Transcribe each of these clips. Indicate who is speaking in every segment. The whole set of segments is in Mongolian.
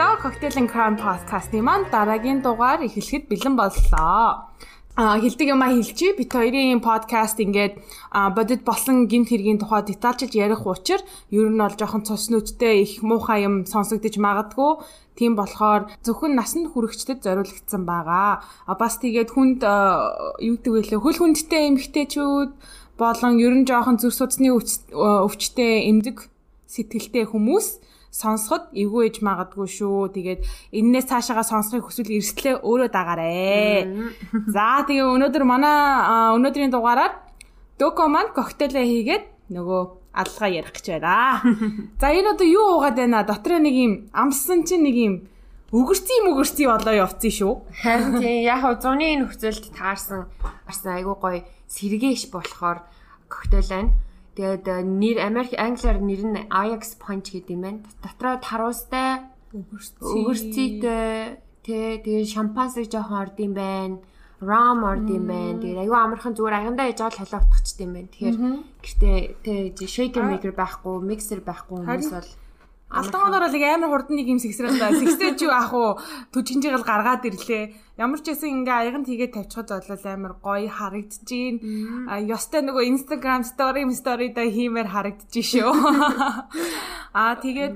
Speaker 1: сонслоо. Cocktail and Crown podcast-ийн маань дараагийн дугаар эхлэхэд бэлэн боллоо. Хилдэг юм а хэлчихье. Бит хоёрын подкаст ингээд бодит болсон гимт хэргийн тухай детальчилж ярих учир ер нь бол жоохон цус нүдтэй их муухай юм сонсогдож магадгүй. Тийм болохоор зөвхөн насанд хүрэгчдэд зориулагдсан байгаа. А бас тэгээд хүнд юу гэдэг вэ хөл хүндтэй эмгтээчүүд болон ер нь жоохон зүрх судасны өвчтэй эмзэг сэтгэлтэй хүмүүс сонсоход эвгүй ээж магадгүй шүү. Тэгээд энээс цаашаага сонсохыг хүсвэл эрсдлээ өөрөө дагаарэ. За тэгээ өнөөдөр манай өнөөдрийн дугаараар доко маань коктейлээ хийгээд нөгөө алгаа ярих гэж байна. За энэ одоо юу уугаад байна? Дотроо нэг юм амссан чинь нэг юм өгөрцөн өгөрцөн болоо явцсан шүү.
Speaker 2: Харин тийм яг хөө зуны нөхцөлд таарсан арсан айгуу гоё сэргээш болохоор коктейл байна. Тэгээд э, нэр Америк англиар нэр нь Ajax Punch гэдэг юм байна. Дотроо таруустай өгөрцөйтэй тэ тэгээд шампансыг жоохон орд юм байна. Ram орд юм байна. Тэгээд аюу амархан зүгээр агандаа яж авал холио утгачд юм байна. Тэгэхээр гэртээ тэ shaker maker байхгүй, mixer байхгүй хүмүүс бол
Speaker 1: Алтангоноор л амар хурдан нэг юм сэгсрэл байна. Сэгсрэж юу ах уу? Төжинжийг л гаргаад ирлээ. Ямар ч байсан ингээ аяганд хийгээд тавьчихад болол амар гоё харагдаж гин. Ёстой нөгөө Instagram story story да хиймээр харагдаж шүү. Аа тэгээд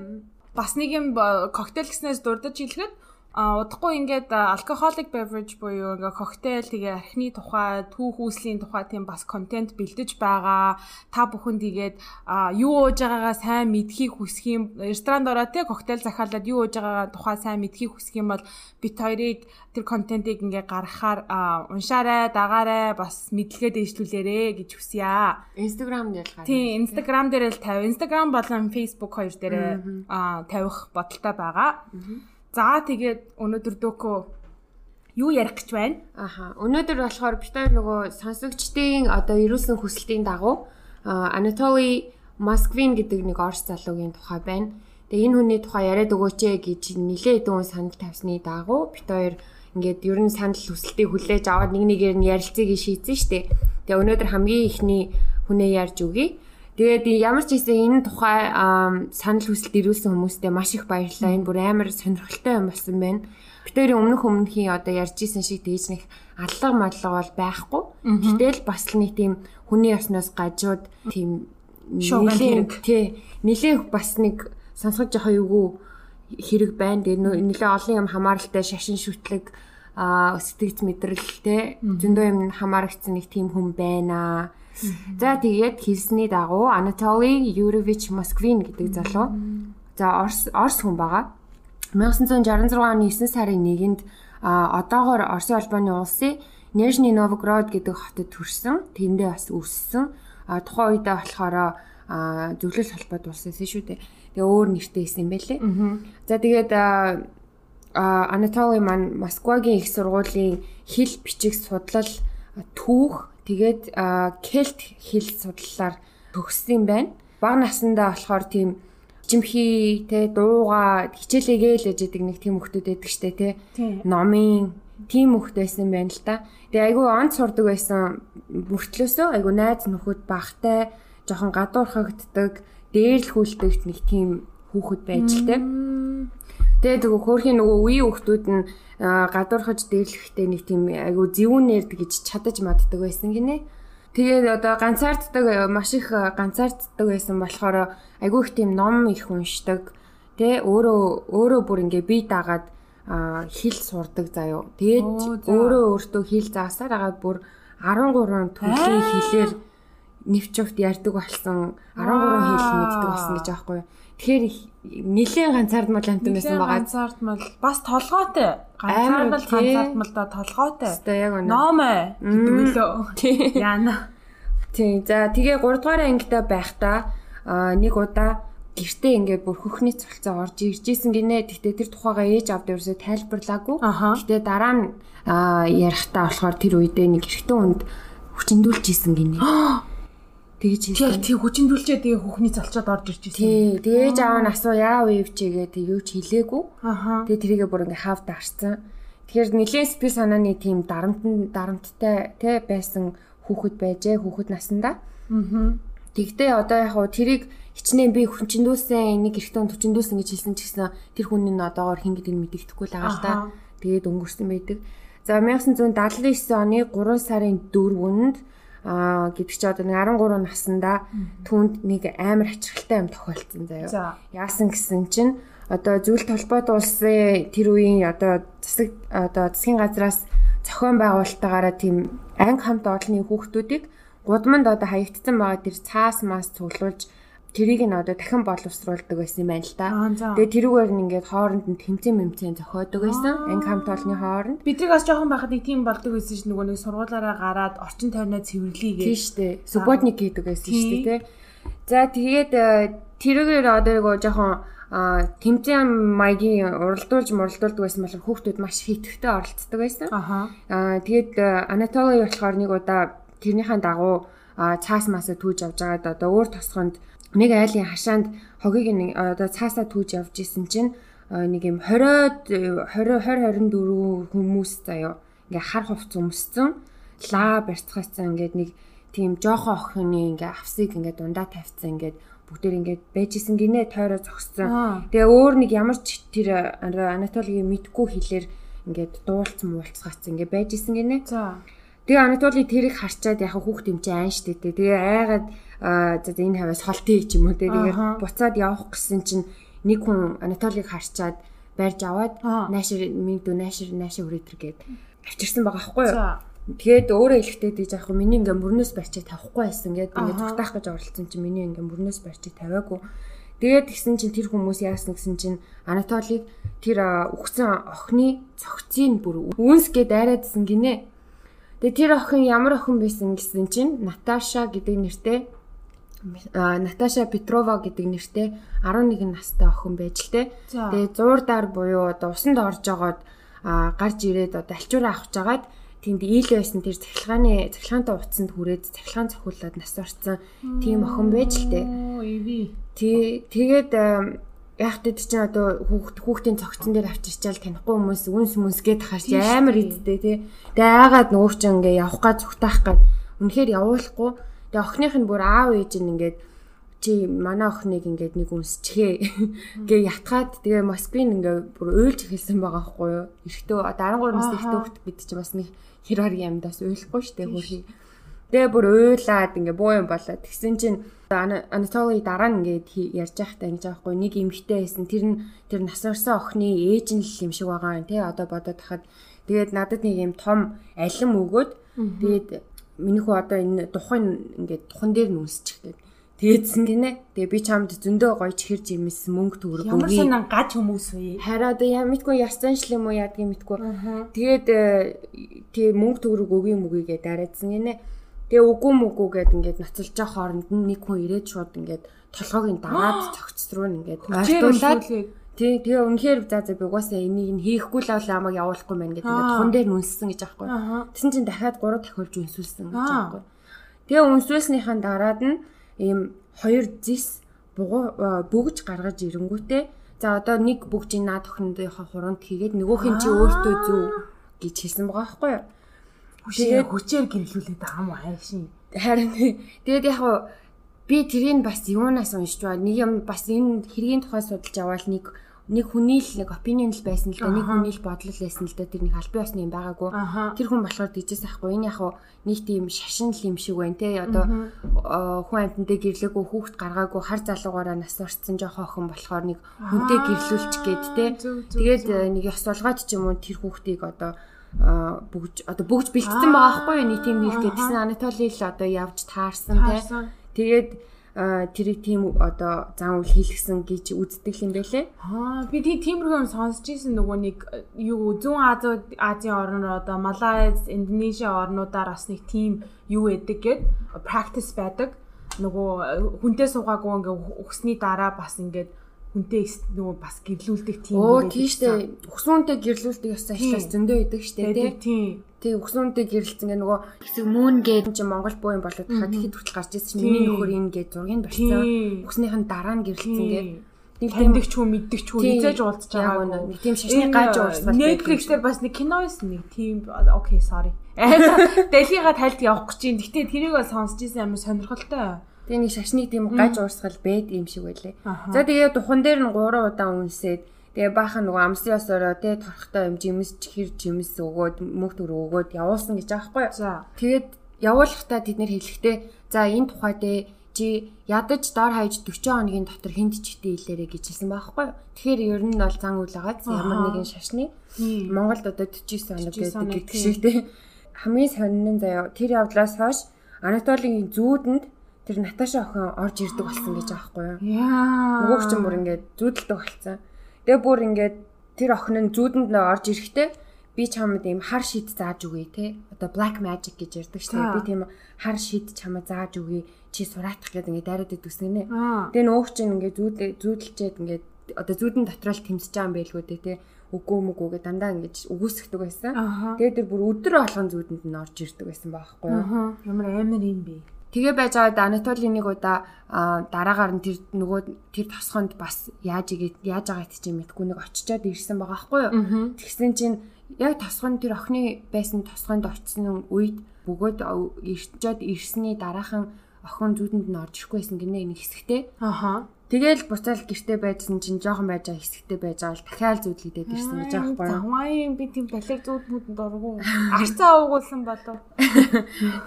Speaker 1: бас нэг юм коктейл гэснээс дурдж хэлэхэд А удахгүй ингээд alcoholic beverage буюу ингээ коктейл тэгээ архины тухай, түүх үүслийн тухай тийм бас контент бэлдэж байгаа. Та бүхэн тэгээд юу ууж байгаагаа сайн мэдхийг хүсэх юм. Ресторанд ороо те коктейл захиалаад юу ууж байгаагаа тухай сайн мэдхийг хүсэх юм бол бит хоёрыг тэр контентыг ингээ гаргахаар уншаарай, дагаарай, бас мэдлэгээ дэвшлүүлээрэ гэж хүсье.
Speaker 2: Instagram дээр л
Speaker 1: гаргая. Тийм, Instagram дээр л тавь. Instagram болон Facebook хоёр дээр тавих бодолтой байгаа. За тэгээд өнөөдөр дөөкөө юу ярих гэж байна?
Speaker 2: Аха. Өнөөдөр болохоор бид хоёр нөгөө сонсогчдын одоо ирүүлсэн хүсэлтийн дагуу Anatoly Moskvin гэдэг нэг орс залуугийн тухай байна. Тэгээ энэ хүний тухай яриад өгөөч ээ гэж нилээ хэдэн санал тавьсны дагуу бид хоёр ингээд ер нь санал хүсэлтийг хүлээж аваад нэг нэгээр нь ярилцгийг шийдсэн шүү дээ. Тэгээ өнөөдөр хамгийн ихний хүнээ ярьж өгье. Тэгээд ямар ч хэсэг энэ тухай санал хүсэлт ирүүлсэн хүмүүстээ маш их баярлалаа. Энэ бүр амар сонирхолтой юм болсон байна. Битэрийн өмнөх өмнөхийн одоо ярьж исэн шиг тэгж нэг аллага мадлага бол байхгүй. Гэтэл бас л нэг тийм хүний ясноос гажууд тийм
Speaker 1: нилээн
Speaker 2: тий нилээн бас нэг сонсгож явах юугүй хэрэг байна. Тэгээ нилээн олон юм хамааралтай шашин шүтлэг а сэтгэц мэдрэл те зөндөө юм хамаарагдсан нэг тийм хүн байна За тэгээд хэлсний дагуу Anatoly Yurovich Moskvin гэдэг залуу. За Орс Орс хүн байгаа. 1966 оны 9 сарын 1-нд одоогоор Оросын албаны улсын Нижний Новгород гэдэг хотод төрсэн. Тэндээ бас өссөн. А тухайн үедээ болохоор зөвлөл холбоод улсан шүү дээ. Тэгээ өөр нэртэй исэн юм байлээ. За тэгээд Анатоли маань Москвагийн их сургуулийн хэл бичиг судлал түүх Тэгээд кельт хэл судлалаар төгссөн байна. Бага насндаа болохоор тийм жимхий те дууга хичээлээгээл яж идэг нэг тийм хүмүүс байдаг штэ те. Номын тийм хүмүүс байсан байна л та. Тэгээ айгүй онц сурдаг байсан мөртлөөсөө айгүй найз нөхөд багтай жоохон гадуурхагддаг, дээрлхүүлдэг нэг тийм хүүхэд байж л те. Тэгээд нөгөө хөөрхийн нөгөө үеийн хүүхдүүд нь гадуурхаж дээрлэхдээ нэг тийм айгу зэвүүнээр гэж чадаж маддаг байсан гинэ. Тэгээд одоо ганцаарддаг маш их ганцаарддаг байсан болохоор айгу их тийм ном их уншдаг. Тэ өөрөө өөрөө бүр ингээ бие даагаад хэл сурдаг заяо. Тэгээд өөрөө өөртөө хэл заасаар агаад бүр 13 төрлийн хэлээр нэвчвт ярьдаг болсон 13 хэл мэддэг болсон гэж аахгүй юу. Тэгэхээр нэлийн ганцаардмал амтан байсан байгаа.
Speaker 1: Ганцаардмал бас толгойтой. Ганцаардмал ганцаардмал да толгойтой.
Speaker 2: Тэ яг үнэ.
Speaker 1: Номэ гэдэг.
Speaker 2: Тий.
Speaker 1: Яна.
Speaker 2: Тий. За тэгээ 3 дугаар ангида байхдаа нэг удаа гэртээ ингээд бүр хөхний цолцоо орж ирж исэн гинэ. Гэтэ тэр тухайгаа ээж авд ерөөсөө тайлбарлаагүй. Гэтэ дараа нь ярихтаа болохоор тэр үедээ нэг эрэгтэй хүнд хүчиндүүлж исэн гинэ.
Speaker 1: Тэгж хийсэн. Тий хүчиндүүлчээ тэгээ хүүхний залчаад орж ирж ирсэн.
Speaker 2: Тий дээж аав нь асуу яав ивчээгээ тэг юу ч хэлээгүй. Тэгээ тэрийгээ бүр ингээ хавд арцсан. Тэгэхээр нэлээд сэтгэл санааны тийм дарамтан дарамттай тий байсан хүүхэд байжээ хүүхэд насандаа. Аа. Тэгтээ одоо яг хуу тэрийг хичнээн би хүнчиндүүсэн нэг эрэгтэн хүнчиндүүсэн гэж хэлсэн ч гэсэн тэр хүний нь одоогоор хин гэдгийг мэддэхгүй л байгаа л да. Тэгээд өнгөрсөн байдаг. За 1979 оны 3 сарын 4-нд аа гэдэг чи одоо нэг 13 наснда түнд нэг амар ачаалттай юм тохиолдсон заяа. Яасан гэсэн чинь одоо зөвлөлт холбоот улсын тэр үеийн одоо засаг одоо засгийн газраас зохион байгуулалтаагаараа тийм анги хамт олонний хүүхдүүдийг гудамд одоо хаягдсан байгаа тэр цаас мас цуглуулж тэрийг нь одоо дахин боловсруулдаг байсан юм байна л да. Тэгээ тэрүүгээр нь ингээд хооронд нь тэмцэн мэмцэн зохиодог байсан. Анги хамт олонны хооронд.
Speaker 1: Бидрийг бас жоохон байхад нэг тийм болдог байсан ш нөгөө нэг сургуулаараа гараад орчин тойрноо цэвэрлэе
Speaker 2: гэж. Тийм шүү дээ. Субботник хийдэг байсан шүү дээ, тий. За тэгээд э, тэрүүгээр одоо нөгөө жоохон тэмцээн маягийн уралдуулж муралдуулдаг байсан болохоор хүүхдүүд маш хитгэвтэй оролцдог байсан. Аа тэгээд э, Анатоли болохоор нэг удаа тэрнийхэн дагуу цаас масаа түүж авч байгаад одоо өөр тосгонд нэг айлын хашаанд хогийг нэг одоо цаасаа түүж явж исэн чинь нэг юм 20 20 20 24 хүмүүс заяо ингээ хар хувц өмссөн лаа барьцгаацсан ингээд нэг тийм жоохон охины ингээ авсыг ингээ дундаа тавьсан ингээд бүгдээр ингээд байжсэн гинэ тойроо зогссон. Тэгээ өөр нэг ямар ч тэр Анатолигийн мэдгүй хэлээр ингээд дуулцсан муулцгаацсан ингээ байжсэн гинэ. За. Тэгээ Анатоли тэрийг харчаад яг хүүхд юм чи айн штэ. Тэгээ айгаад за энэ хаваас холтыг ч юм уу тэгээд буцаад явах гэсэн чинь нэг хүн Анатолиг харчаад барьж аваад наашир минь дүү наашир наашир хүрээдэр гээд авчирсан байгаа байхгүй юу. Тэгээд өөрөө хэлэхдээ диж яг миний ингээ мөрнөөс барьчаа тавихгүй байсан гээд ингээ зүгтаах гэж оролцсон чинь миний ингээ мөрнөөс барьчаа тавиагүй. Тэгээд гисэн чинь тэр хүмүүс яасан гэсэн чинь Анатолиг тэр үхсэн охины цогцыг бүр үнс гээд айраадсан гинэ. Тэгээд тэр охин ямар охин байсан гэсэн чинь Наташа гэдэг нэртэй Наташа Петрова гэдэг нэртэй 11 настай охин байж л те. Тэгээ зуурдаар буюу одоо усанд орж агаад гарч ирээд одоо альчуур авах жагаад тэнд ийл байсан тэр цахилгааны цахилгаантай утсанд хүрээд цахилгаан цохиулаад нас орцсон тийм охин байж л те. Тий тэгээд яг тэд чинь одоо хүүхд хүүхдийн цогцон дээр авчирчаал танихгүй хүмүүс үнс мүнс гээд хаарч амар идтэй тий. Тэгээ айгаад нөгөө чинь ингээ явах га зүгтаах гад үнэхээр явуулахгүй Тэгээ охиных нь бүр аав ээж нь ингээд чи манай охиныг ингээд нэг үнсчихээ гээ ятгаад тэгээ Москвын ингээд бүр уйлж эхэлсэн байгаа байхгүй юу. Эрэхтөө 13 насны эрэхтөө хөлт бид чи бас нэг хэр хар юмдаас уйлахгүй штэ хөрхий. Тэгээ бүр уйлаад ингээ буу юм болоод тэгсэн чинь Анатоли дараа нь ингээд ярьж байхдаа ингэж аахгүй нэг эмэгтэй байсан тэр нь тэр нас орсон охины ээж нь л юм шиг байгаа юм тий одоо бодоод тахад тэгээд надад нэг юм том алим өгөөд тэгээд миний хүү одоо энэ тухайн ингээд тухан дээр нь үсчих гэдэг. Тэгээдсэн гинэ. Тэгээ би чамд зөндөө гоё чихэрж имэс мөнгө төгрөг
Speaker 1: өгье. Ямар санаа гаж хүмүүс вэ?
Speaker 2: Хараа одоо яа мэдгүй яцсан юм уу яадгийг мэдгүй. Тэгээд тэгээ мөнгө төгрөг өгье мүгий гэдээ дараадсан гинэ. Тэгээ үгүй мүггүй гэд ингээд ноцолж байгаа хооронд нэг хүн ирээд шууд ингээд толгойг дараад цогц руу ингээд
Speaker 1: ойртуулаад
Speaker 2: Тий, тэгээ үнэхээр за за би угаасаа энийг нь хийхгүй л авал амаг явуулахгүй мэн гэдэг ингээд тун дээр нүнссэн гэж аахгүй. Тэсэн чинь дахиад 3 тахиулж үнсүүлсэн гэж аахгүй. Тэгээ үнсүүлснийхаа дараад нь ийм хоёр зис бүгж гаргаж ирэнгүүтээ за одоо нэг бүгжийн наад охиндынхаа хуруунд хийгээд нөгөөх нь чи өөртөө зөв гэж хэлсэн байгаа байхгүй юу.
Speaker 1: Тэгээд хүчээр гэрлүүлээд байгаа юм аашийн.
Speaker 2: Харин тэгээд яг би тэрийг бас юунаас уншиж байгаа. Нэг юм бас энэ хэргийн тухай судалж аваад нэг нэг хүний л нэг opinion л байсан л да. Нэг хүний л бодлол байсан л да. Тэр нэг албан ёсны юм байгаагүй. Тэр хүн болохоор дижээс ахгүй. Энэ яг нэг тийм шашин л юм шиг байна те. Одоо хүн амьтантай гэрлээгүй хүүхд гаргаагүй. Хар залуугаараа нас орцсон жоохон охин болохоор нэг хүнтэй гэрлүүлч гээд те. Тэгээд э, нэг ёс солгоод ч юм уу тэр хүүхдийг одоо бүгж одоо бүгж бэлтсэн байгаа байхгүй нэг тийм хийх гэдгсэн Анатоли л одоо явж таарсан те тэгээд тэрийг тийм одоо зан үйл хийлгсэн гэж үздэг юм байлээ.
Speaker 1: Аа би тиймэрхүү юм сонсч ирсэн нөгөө нэг юу зүүн Ази Азийн орноор одоо Малайз, Индонезиа орнуудаар бас нэг тийм юу эдэг гэд practice байдаг. Нөгөө хүнтэй суугаагүй ингээ өгсний дараа бас ингээд хүнтэй нөгөө бас гэрлүүлдэг тийм
Speaker 2: үү. Оо тийм штэ. Өгсөнтэй гэрлүүлдэг ясаа ихлээс зөндөө идэг штэ
Speaker 1: тий.
Speaker 2: Тий өгсөнтэй гэрлэлцэн гэ нөгөө хэсэг мөн гээд чи Монгол буу юм болоод хаад тэгэхэд хүртэл гарч ирсэн чинь миний нөхөр энэ гээд зургийг барьсан. Өгснийхэн дараа нь гэрлэлцэн гээд
Speaker 1: нэг тэмдэг ч хүн мэддэг ч хүн хизээж уулзч байгаа
Speaker 2: нэг тийм шашны гаж уулзсан.
Speaker 1: Netflix дээр бас нэг кино байсан нэг тийм окей sorry. Дэлхийга тайлт явах гэж чинь. Гэтэ тэрийг бол сонсч ирсэн амар сонирхолтой.
Speaker 2: Тэгээ нэг шашныг тийм гаж уурсгал бэд юм шиг байлээ. За тэгээ духан дээр нь 3 удаа үнсээд тэгээ баахан нөгөө амсын ёсороо тэгээ торхтой юм жимс хэр жимс өгөөд мөнгө төр өгөөд явуулсан гэж аахгүй. За тэгээд явуулахдаа тэд нэр хэлэхдээ за энэ тухай дээр чи ядаж дор хаяж 40 хоногийн дотор хинт чигтээ илээрэ гэж хэлсэн байхгүй. Тэгэхээр ер нь бол зан үйл агаад ямар нэгэн шашны Монголд одоо 49 хоног гэдэг шиг тий. Хамгийн сонин нь заяа тэр явдлаас хойш Анатолигийн зүүдэнд тэр Наташа охин орж ирдэг болсон гэж аахгүй юу. Яа. Нөгөөч юм бүр ингээд зүүдэлдэг болсон. Тэгээ бүр ингээд тэр охин нь зүүдэнд нөө орж ирэхдээ би чамд ийм хар шид зааж өгье те. Одоо black magic гэж ярьдаг шүү дээ. Би тийм хар шид чамд зааж өгье. Чи сураатах гэдэг ингээд дайраад идвсэн нэ. Тэгээ нөгөөч чинь ингээд зүүдэл зүүдэлчээд ингээд одоо зүүдэн дотроо л тэмцэж байгаа юм байлгүй дээ те үгүй мүгүй гэ дандаа ингэж үгүйсгдэг байсан. Тэгээд тэр бүр өдөр болгон зүүдэнд нь орж ирдэг байсан байхгүй юу?
Speaker 1: Ямар амар юм бэ?
Speaker 2: Тэгээ байж байгаад Анатоли нэг удаа дараагаар нь тэр нөгөө тэр тосгонд бас яаж игээд яаж байгаа гэж юм мэдгүй нэг очичоод ирсэн байгаа байхгүй юу. Тэгсэн чинь яг тосгонд тэр охины байсан тосгонд очсон үед бөгөөд ирчээд ирсний дараахан охин зүудэнд нь орж ирэхгүйсэн гинэ нэг хэсэгтээ. Аха. Тэгэл буцаал гэрте байжсэн чинь жоохон байж байгаа хэсэгтэй байж байгаа л дахиад зүудлэгдээд ирсэн гэж байхгүй юу?
Speaker 1: Хавааин би тийм балиг зүудмүүдэнд оргоо. Арцаа уугуулсан болов.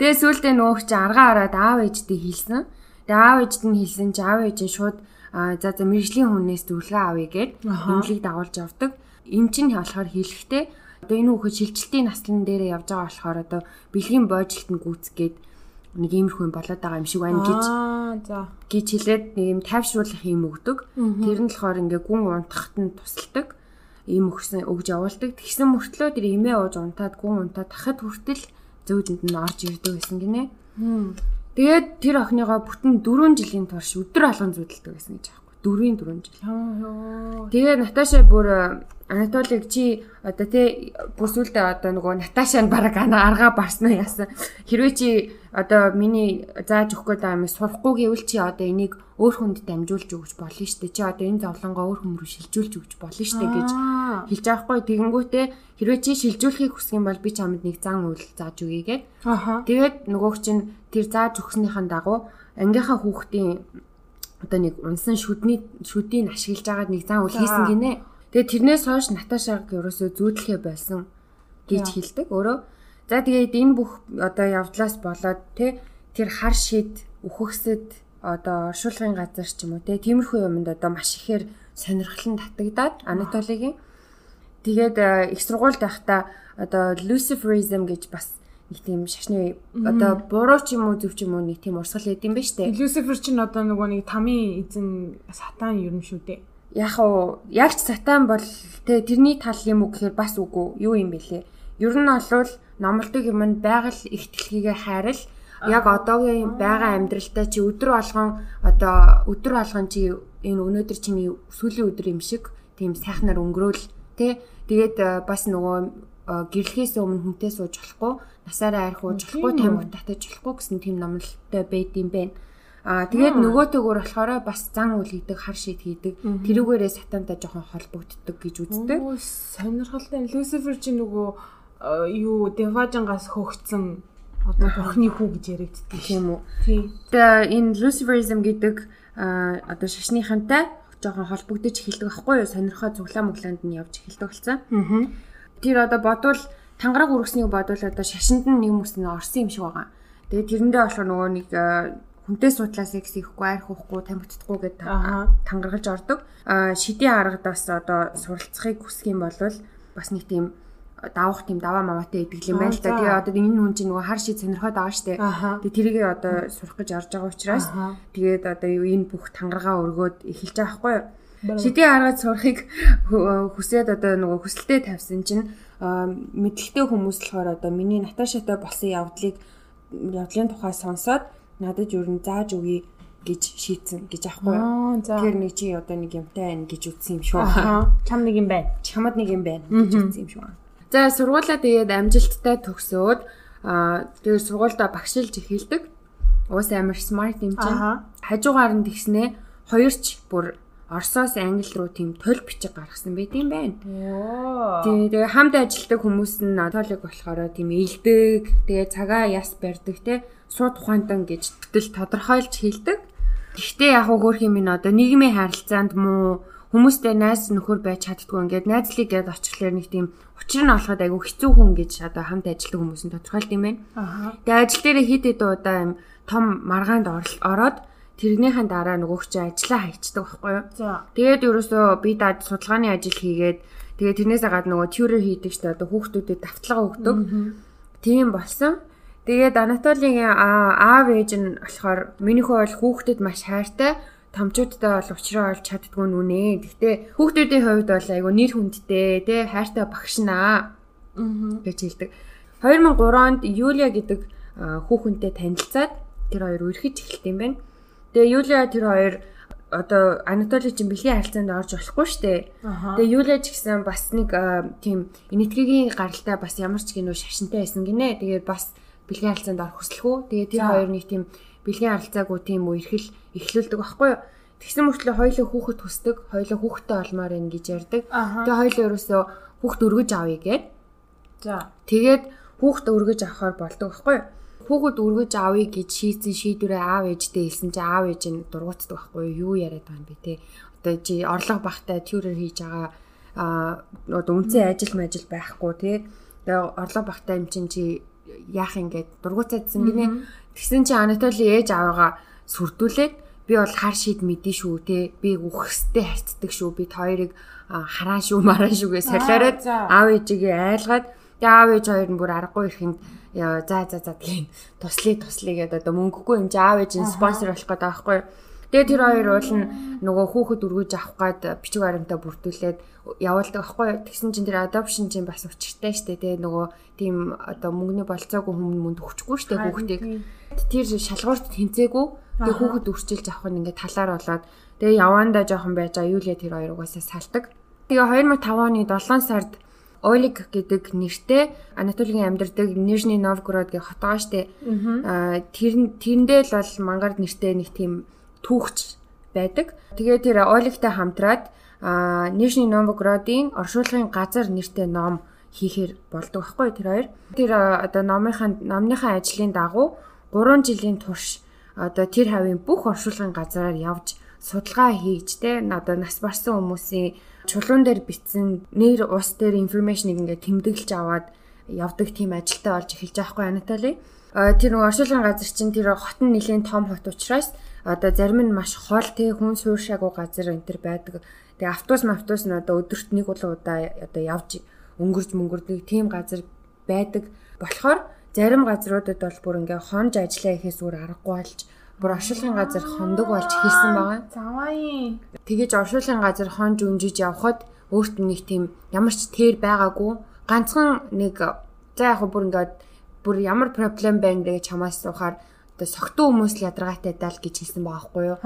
Speaker 2: Тэгээ сүултээ нөгөөч чи аргаа хараад аав ээжтэй хэлсэн. Тэгээ аав ээжд нь хэлсэн чи аав ээж нь шууд за за мэрэгжлийн хүнээс зөвлөгөө авъя гэд эмнэлийг дагуулж явдаг. Эм чинь болохоор хэлэхдээ одоо энэ хүүхэд шилжилтийн наслан дээр явж байгаа болохоор одоо бэлгийн бойжилтанд гүйцгээд нэг иймэрхүү юм болоод байгаа юм шиг байна гэж за гэж хэлээд нэг юм тайвшруулах юм өгдөг. Тэр нь болохоор ингээ гүн унтахад нь тусалдаг. Ийм өгсөн өгж явуулдаг. Тэгсэн мөртлөө тэр имээ ууж унтаад гүн унтаад тахад хүртэл зөөдөнд нь орж ирдэг байсан гинэ. Тэгээд тэр охиныгоо бүтэн 4 жилийн турш өдөр алган зүудэлдэг байсан гэж аахгүй. 4-ийн 4 жил. Тэгээд Наташа бүр Анатолиг чи одоо тий бүсүүлдэ одоо нөгөө Наташа нь баг аргаа барснаа яасан. Хэрвээ чи одоо миний зааж өгөх байгаа юм сурахгүй гэвэл чи одоо энийг өөр хүнд дамжуулж өгч болно шүү дээ. Чи одоо энэ зовлонгоо өөр хүн рүү шилжүүлж өгч болно шүү дээ гэж хэлж байгаа хгүй. Тэгэнгүүтээ хэрвээ чи шилжүүлэхийг хүсэх юм бол би чамд нэг зан үйл зааж өгье гэд. Тэгээд нөгөөг чинь тэр зааж өгснөхийн дагуу ангийнхаа хүүхдийн одоо нэг унсан шүдний шүдийг ашиглаж агаад нэг зан үйл хийсэн гинэ. Тэгээ тэрнээс хойш Наташаг ерөөсөө зүүдлэхээ болсон гэж хэлдэг. Өөрөө за тэгээд энэ бүх одоо явдлаас болоод те тэр хар шид үхэгсэд одоо оршуулгын газар ч юм уу те тиймэрхүү юмд одоо маш ихээр сонирхол нь татагдаад Анатолигийн тэгээд э, их сургуульд байхдаа одоо Luciferism гэж бас нэг тийм шашны одоо буруу ч юм уу зөв ч юм уу нэг тийм урсгал өгд юм ба штэ.
Speaker 1: Lucifer чинь одоо нөгөө нэг тамийн эзэн сатан юм шүү дээ.
Speaker 2: Яг уу яг ч сатан бол тэ тэрний тал юм уу гэхээр бас үгүй. Юу юм бэлээ. Ер нь олвол номлодог юм нь байгаль ихтгэлхийгээ хайрал яг одоогийн байгаа амьдралтай чи өдөр болгон одоо өдөр болгон чи энэ өнөөдөр чиний сүүлийн өдөр юм шиг тийм сайхнаар өнгөрөөл тэ. Тэгээд э, бас нөгөө э, гэрлэхээс өмнө хүнтэй сууж болохгүй насаараа арих ууж болохгүй тамиг татаж болохгүй гэсэн тийм номлолтой байд юм байна. Аа тэгээд нөгөөтэйгөр болохоор бас зан үйл хийдэг, хар шийд хийдэг. Тэрүүгээрээ сатантай жоохон холбогддог гэж үздэг.
Speaker 1: Сонирхолтой. Люцифер чи нөгөө юу Деважангаас хөгцсөн одоо бурхны хүү гэж яригддаг
Speaker 2: юм уу? Тийм. Тэгээ энэ Luciferism гэдэг одоо шашныхантай жоохон холбогдож эхэлдэг байхгүй юу? Сонирхоо цуглаа мөглөөнд нь явж эхэлдэг болсон. Аа. Тэр одоо бодвол тангараг үргэснийг бодвол одоо шашинд нь нэг хүмүүс нь орсон юм шиг байгаа. Тэгээ тэрэндээ болохоор нөгөө нэг хүнтэй судлаа секс хийхгүй, арх уухгүй, тамхитдахгүй гэдэг тангаргалж ордог. А шидийн аргад бас одоо суралцахыг хүсэх юм бол бас нэг тийм давах тийм даваа маваатай идэг юм байна л да. Тэгээ одоо энэ хүн чинь нөгөө хар шид сонирхоод байгаа штэ. Тэгээ тэрийг одоо сурах гэж орж байгаа учраас тэгээд одоо энэ бүх тангаргаа өргөөд эхэлж байгаа байхгүй юу? Шидийн аргад сурахыг хүсээд одоо нөгөө хүсэлтэд тавьсан чинь мэдлэгтэй хүмүүс болохоор одоо миний Наташатай болсон явдлыг явдлын тухай сонсоод надад юу н зааж өгье гэж шийдсэн гэж аахгүй. Тэр нэг чи одоо нэг юмтай байна гэж үтсэн юм шүү.
Speaker 1: Чам нэг юм байна.
Speaker 2: Чамд нэг юм байна гэж үтсэн юм шүү. За сургуулаа тэгээд амжилттай төгсөөд тэгээд сургуульдаа багшилж эхэлдэг. Уус амар смарт юм чинь. Хажуугаар нь тэгснээ хоёрч бүр Оросоос англи руу тийм толь бичиг гаргасан байт юм байна.
Speaker 1: Оо.
Speaker 2: Тэгээ хамт ажилтдаг хүмүүс нь Анатолиг болохоор тийм илдэг, тэгээ цагаа яс барьдаг те сууд ухаантан гэж бүтэл тодорхойлж хэлдэг. Гэхдээ яг хөөх юм ин одоо нийгмийн харилцаанд муу хүмүүстэй найз нөхөр байж чаддгүй ингээд найзлыг гээд очихлоор нэг тийм учир нь олоход айгүй хэцүү хүн гэж одоо хамт ажилтдаг хүмүүс нь тодорхойлд юм байна. Тэгээ ажил дээр хэд хэд удаа юм том маргаанд ороод тэрнийхэн дараа нөгөөх чи ажиллаа хайчдаг байхгүй юу? Тэгээд ерөөсөө би даад судалгааны ажил хийгээд тэгээд тэрнээсээ гадна нөгөө тьюрер хийдэг ч одоо хүүхдүүдэд давтлага өгдөг. Тийм болсон. Тэгээд Анатолигийн аав ээж нь болохоор минийхөө бол хүүхдэд маш хайртай томчуудтай бол уучраа олж чаддгүй нүнэ. Гэхдээ хүүхдүүдийн хувьд бол айгу нэр хүндтэй тий хайртай багш наа
Speaker 1: Аа.
Speaker 2: гэж хэлдэг. 2003 онд Юлия гэдэг хүүхэнтэй танилцаад тэр хоёр үргэлж эхэлт юм байна. Тэгээ Юлия тэр хоёр одоо Анатоли чинь бэлгийн харилцаанд орж болохгүй штэ. Тэгээ Юлия ч гэсэн бас нэг тийм энэтхэгийн гаралтай бас ямар ч гинөө шашинтай байсан гинэ. Тэгээд бас бэлгийн харилцаанд орох хүсэлгүй. Тэгээ тэр хоёр нэг тийм бэлгийн харилцаагүй тийм үерхэл эхлүүлдэг байхгүй юу? Тэгсэн мөртлөө хоёулаа хүүхэд хүсдэг, хоёулаа хүүхэдтэй олмоор байна гэж ярьдаг. Тэгээ хоёулаа ерөөсөө хүүхэд өргөж авъя гэд.
Speaker 1: За.
Speaker 2: Тэгээд хүүхэд өргөж авахаар болдог байхгүй юу? Хүүхэд өргөж авъя гэж шийдсэн шийдвэрээ аав ээжтэй хэлсэн чинь аав ээж нь дургуутдаг байхгүй юу? Яриад байгаа юм бэ те? Одоо чи орлого багтай тьюрер хийж байгаа а одоо үнцэн ажил мажил байхгүй те. Тэгээ орлого багтай юм чинь чи яах юм гээд дургуутаадсан гинэ. Тэгсэн чи Анатоли ээж аваагаа сүрдүүлээд би бол хар шид мэдэн шүү те. Би үхстэй харцдаг шүү. Би хоёрыг хараа шүү мараа шүүгээ солиороод аав ээжигээ айлгаад тэгээ аав ээж хоёр нь бүр аргагүй ихэнд яа за за за тийм туслая туслая гэдэг одоо мөнгөгүй юм чи аав ээж спонсор болох гэдэг байхгүй юу. Тэгээ тэр хоёр уул нь нөгөө хүүхэд өргөж авах гад бичиг баримтаа бүрдүүлээд явуулдаг байхгүй юу. Тэгсэн чинь тэр adoption чинь бас учиртай штэ тэгээ нөгөө тийм одоо мөнгөний болцоогүй хүмүүс мөнд өгчихгүй штэ хүүхдийг. Тэр шалгуурт тэнцээгүй. Тэгээ хүүхэд өрчилж авах нь ингээд талаар болоод тэгээ явандаа жоохон байж Юлия тэр хоёр угаасаа салдаг. Тэгээ 2005 оны 7 сард Олег гэдэг нэртэй Анатолигийн амьдардаг Нижний Новгород гэх хот байгаа штэ. Аа тэр тэрэндээ л бол мангар нэртэй нэг тийм түүхч байдаг. Тэгээ тэр Олегтай хамтраад аа Нижний Новгородын оршуулгын газар нэртэй ном хийхээр болдог байхгүй тэр хоёр. Тэр одоо номынхаа номныхаа ажлын дагуу 3 жилийн турш одоо тэр хавийн бүх оршуулгын газараар явж судалгаа хийж те одоо нас барсан хүмүүсийн чулуун дээр бичсэн нэр ус дээр информашныг ингээд тэмдэглэж аваад явдаг тийм ажилтай болж эхэлж байгаа хгүй Анатоли. А, Тэр нэг оршуулгын газар чинь тэр хот нь нэлийн том хот учраас одоо зарим нь маш хол те хүн сууршаагүй газар энэ төр байдаг. Тэгээ автобус автобус нь одоо өдөрт нэг удаа одоо явж өнгөрж мөнгөрдөг тийм газар байдаг. болохоор зарим газруудад бол бүр ингээ хонж ажиллаа ихээс өөр аргагүй болж бүр оршуулгын газар хондог болж эхэлсэн байгаа.
Speaker 1: Завааин.
Speaker 2: Тэгэж оршуулгын газар хонж өнжиж явхад өөрт нь нэг тийм ямар ч тэр байгаагүй ганцхан нэг за яг бүр ингээд бүр ямар проблем байна гэж чамаас суухаар одоо согтуу хүмүүс л ядаргаатай даа л гэж хэлсэн байгаа байхгүй юу.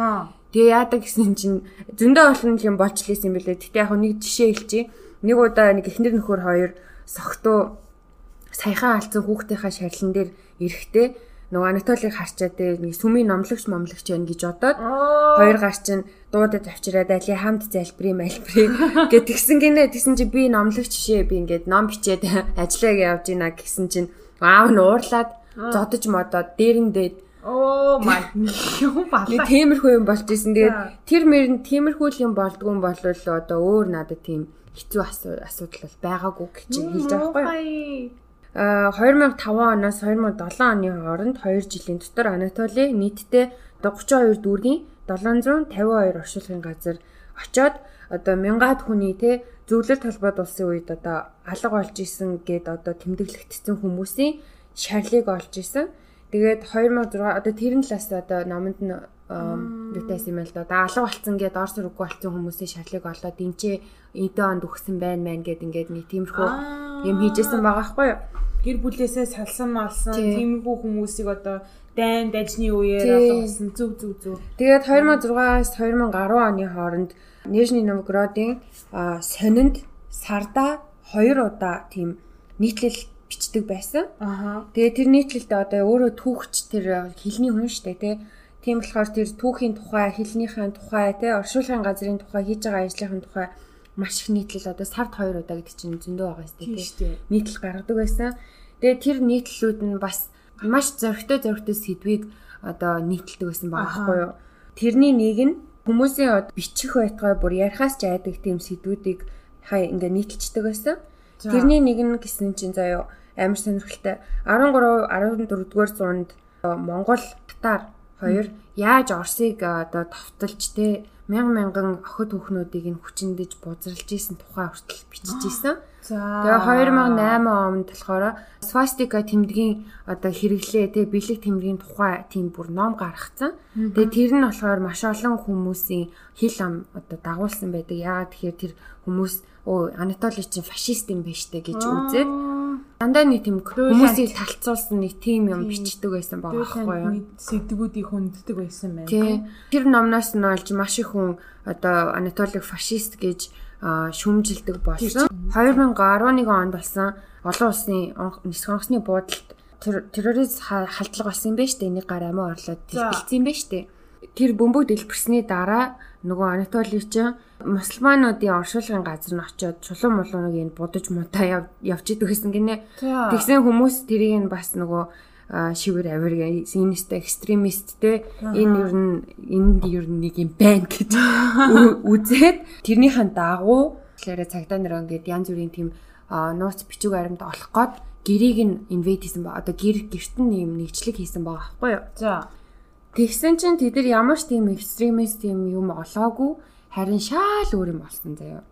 Speaker 2: Тэгээ яадаг гэсэн чинь зөндөө олон юм болж лээсэн юм билээ. Гэтэ яг нэг жишээ хэлчихье. Нэг удаа нэг эхнэр нөхөр хоёр согтуу саяхан алдсан хүүхдийнхаа шарилан дээр эрэхтэй нөгөө Анатолиг харчаад нэг сүмийн номлогч момлогч байна гэж бодоод
Speaker 1: Оо.
Speaker 2: хоёр гар чинь дуудад авчираад али хамт залбирын малбрын гэт тэгсэн гинэ тэгсэн чи би номлогч жишээ би ингээд ном бичээд ажиллааг явж гинэ гэсэн чинь аав нь уурлаад зодож модоод дээрэндээ
Speaker 1: Оо май.
Speaker 2: Нэг
Speaker 1: балаа.
Speaker 2: тиймэрхүү юм болж исэн. Тэгээд тэр мөрөнд тиймэрхүү юм болдгүй юм бол одоо өөр надад тийм хэцүү асуу- асуудал бол байгаагүй гэж хэлж байгаа байхгүй юу? А 2005 оноос 2007 оны хооронд 2 жилийн дотор Анатоли нийтдээ 32 дүүргийн 752 оршуулгын газар очоод одоо мянгаад хүний те зөвлөлт холбоод улсын үед одоо алга болж исэн гэд одоо тэмдэглэгдсэн хүмүүсийн шарлыг олж исэн. Тэгээд 2006 одоо тэрэн талаас одоо номонд нь юутайс юм л да. Одоо алга болцсон гэд ор сургуу болцсон хүмүүсийн шарлыг олоод энэ ч эдэн онд өгсөн байна мэн гэд ингээд нэг тиймэрхүү юм хийжсэн байгаа байхгүй юу?
Speaker 1: гэр бүлээсээ салсан малсан
Speaker 2: Тий.
Speaker 1: тиймэрхүү хүмүүсийг одоо дайн дажны үеэр
Speaker 2: Тий.
Speaker 1: олгосон зүг зүг зүг.
Speaker 2: Тэгээд 2006-аас 2010 оны хооронд Нижний Новгородын сонинд сарда 2 удаа тийм нийтлэл бичдэг байсан.
Speaker 1: Аха.
Speaker 2: Тэгээ тэр нийтлэлдээ одоо өөрөө түүхч тэр хилний хүн штэ тий. Тийм болохоор тэр түүхийн тухай, хэлнийхэн тухай, тэ оршуулгын газрын тухай, хийж байгаа ажлынхын тухай маш их нийтлэл одоо сард 2 удаа гэдэг чинь зөндөө байгаа юм тий. Нийтлэл гаргадаг байсан. Тэгээ тэр нийтлэлүүд нь бас маш зөрөгтэй зөрөгтэй сэдвийг одоо нийтэлдэг байсан байгаа байхгүй юу? Тэрний нэг нь хүмүүсийн бичих байтугай бүр ярихаас ч айдаг тийм сэдвүүдийг хай ингээ нийтэлцдэг байсан. Тэрний нэг нь гэсэн чинь заяо амар сонирхолтой 13 14 дугаар зуунд Монгол татар хоёр яаж Оросыг одоо товтолж те мянган мянган охид хүүхнүүдийг нь хүчиндэж бузралж исэн тухай хүртэл бичиж исэн. Тэгээ 2008 онд болохоор свастика тэмдгийн одоо хэрэглээ те бэлэг тэмдгийн тухай тийм бүр ном гаргацсан. Тэгээ тэр нь болохоор маш олон хүмүүсийн хил ам одоо дагуулсан байдаг. Яагаад тэгэхээр тэр хүмүүс өө Анатоли чинь фашист юм байна штэ гэж үзээд дандаа нэг тийм хүмүүсийг талцуулсан нэг тим юм бичдэг байсан байгаа байхгүй юу?
Speaker 1: Сэдвүүдийг хүнддэг байсан.
Speaker 2: Тий. Тэр номноос нь олж маш их хүн одоо Анатолиг фашист гэж шүмжилдэг болсон. 2011 онд болсон олон улсын нисэх онгоцны буудалд террорист халдлага болсон юм байна штэ. Энийг гар амиа орлоод дэлбэлсэн юм байна штэ. Тэр бөмбөг дэлбэрсний дараа нөгөө Анатоли чинь мусульмануудын оршуулгын газар нь очиод чулуун мулууныг энэ будаж мунтаа явж идэг гэсэн гинэ. Тэгсэн хүмүүс тэрийг нь бас нөгөө шивэр авир энэстэй экстремист те энэ ер нь энд ер нь нэг юм байна гэж үзээд тэрнийхэн дагуу тэгэхээр цагдаа нар ингээд янз бүрийн тийм нууц бичиг баримт олох гээд гэрийг нь инвейт хийсэн ба одоо гэр гэрт нь юм нэгчлэг хийсэн байгаа байхгүй юу. За. Тэгсэн чинь тэд нар ямар ч тийм экстремист тийм юм олоогүй харин шаал өөр юм болсон заяа.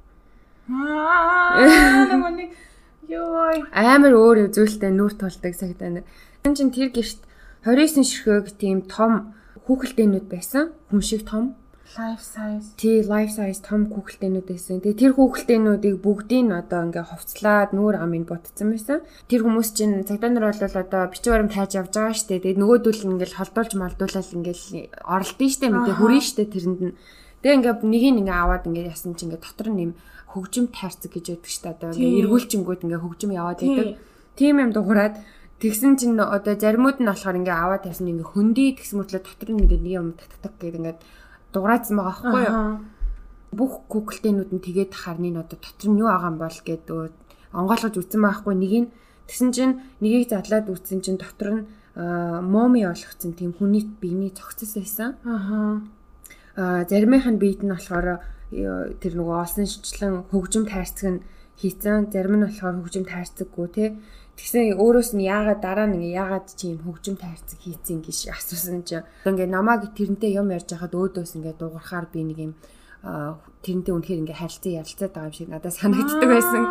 Speaker 2: Аа нэг ёо амар өөр үзүүлэлтэд нүр тулдаг цагтаа. Тэн чин тэр гэрт 29 ширхэг тийм том хүүхэлдэйнүүд байсан. Хүн шиг том
Speaker 1: life size.
Speaker 2: Тий, life size том хүүхэлдэйнүүд байсан. Тэгээ тэр хүүхэлдэйнүүдийг бүгдийг нь одоо ингээ хувцлаад нүүр амын ботцсон байсан. Тэр хүмүүс чинь цагдаа нар бол одоо бичиг баримт хайж явж байгаа штэ. Тэгээ нөгөөдөл ингээл холдуулж малдуулаад ингээл оролдсон штэ. Мэдээ хүрэн штэ тэрэнд нь. Тэгээ ингээд нэгийг ингээ аваад ингээ ясан чи ингээ дотор нь юм хөгжим тайрцаг гэж яддаг дээ. Одоо ингээ эргүүлчингүүд ингээ хөгжим яваад идэг. Тийм юм дуурайад тэгсэн чинь одоо заримуд нь болохоор ингээ аваад тавьсан ингээ хөндөй тэгсэн мөртлөө дотор нь ингээ нэг юм татдаг гэдэг ингээ дуграадсан байгаа байхгүй юу? Бүх Google-тэйнүүд нь тэгээд харны одоо дотор нь юу байгаа юм бол гэдэг онгойлгож үзсэн байхгүй. Нэг нь тэгсэн чинь нэгийг задлаад үзсэн чинь дотор нь моми олгцсон тийм хүний биений цогцос байсан. Аа заримынх нь биед нь болохоор э, тэр нөгөө олсон шичлэн хөгжим тайрцаг нь хийцэн. Зарим нь болохоор хөгжим тайрцаггүй те тэгсэн өөрөөс нь яагаад дараа нь яагаад чи юм хөгжим тайрцаг хийцэн гэж асуусан чи. Ингээ намааг тэрнтэй юм ярьж байхад өөдөөс ингээ дуугархаар би нэг юм тэрнтэй үнэхээр ингээ харилцан ярилцаад байгаа юм шиг надад санагддаг байсан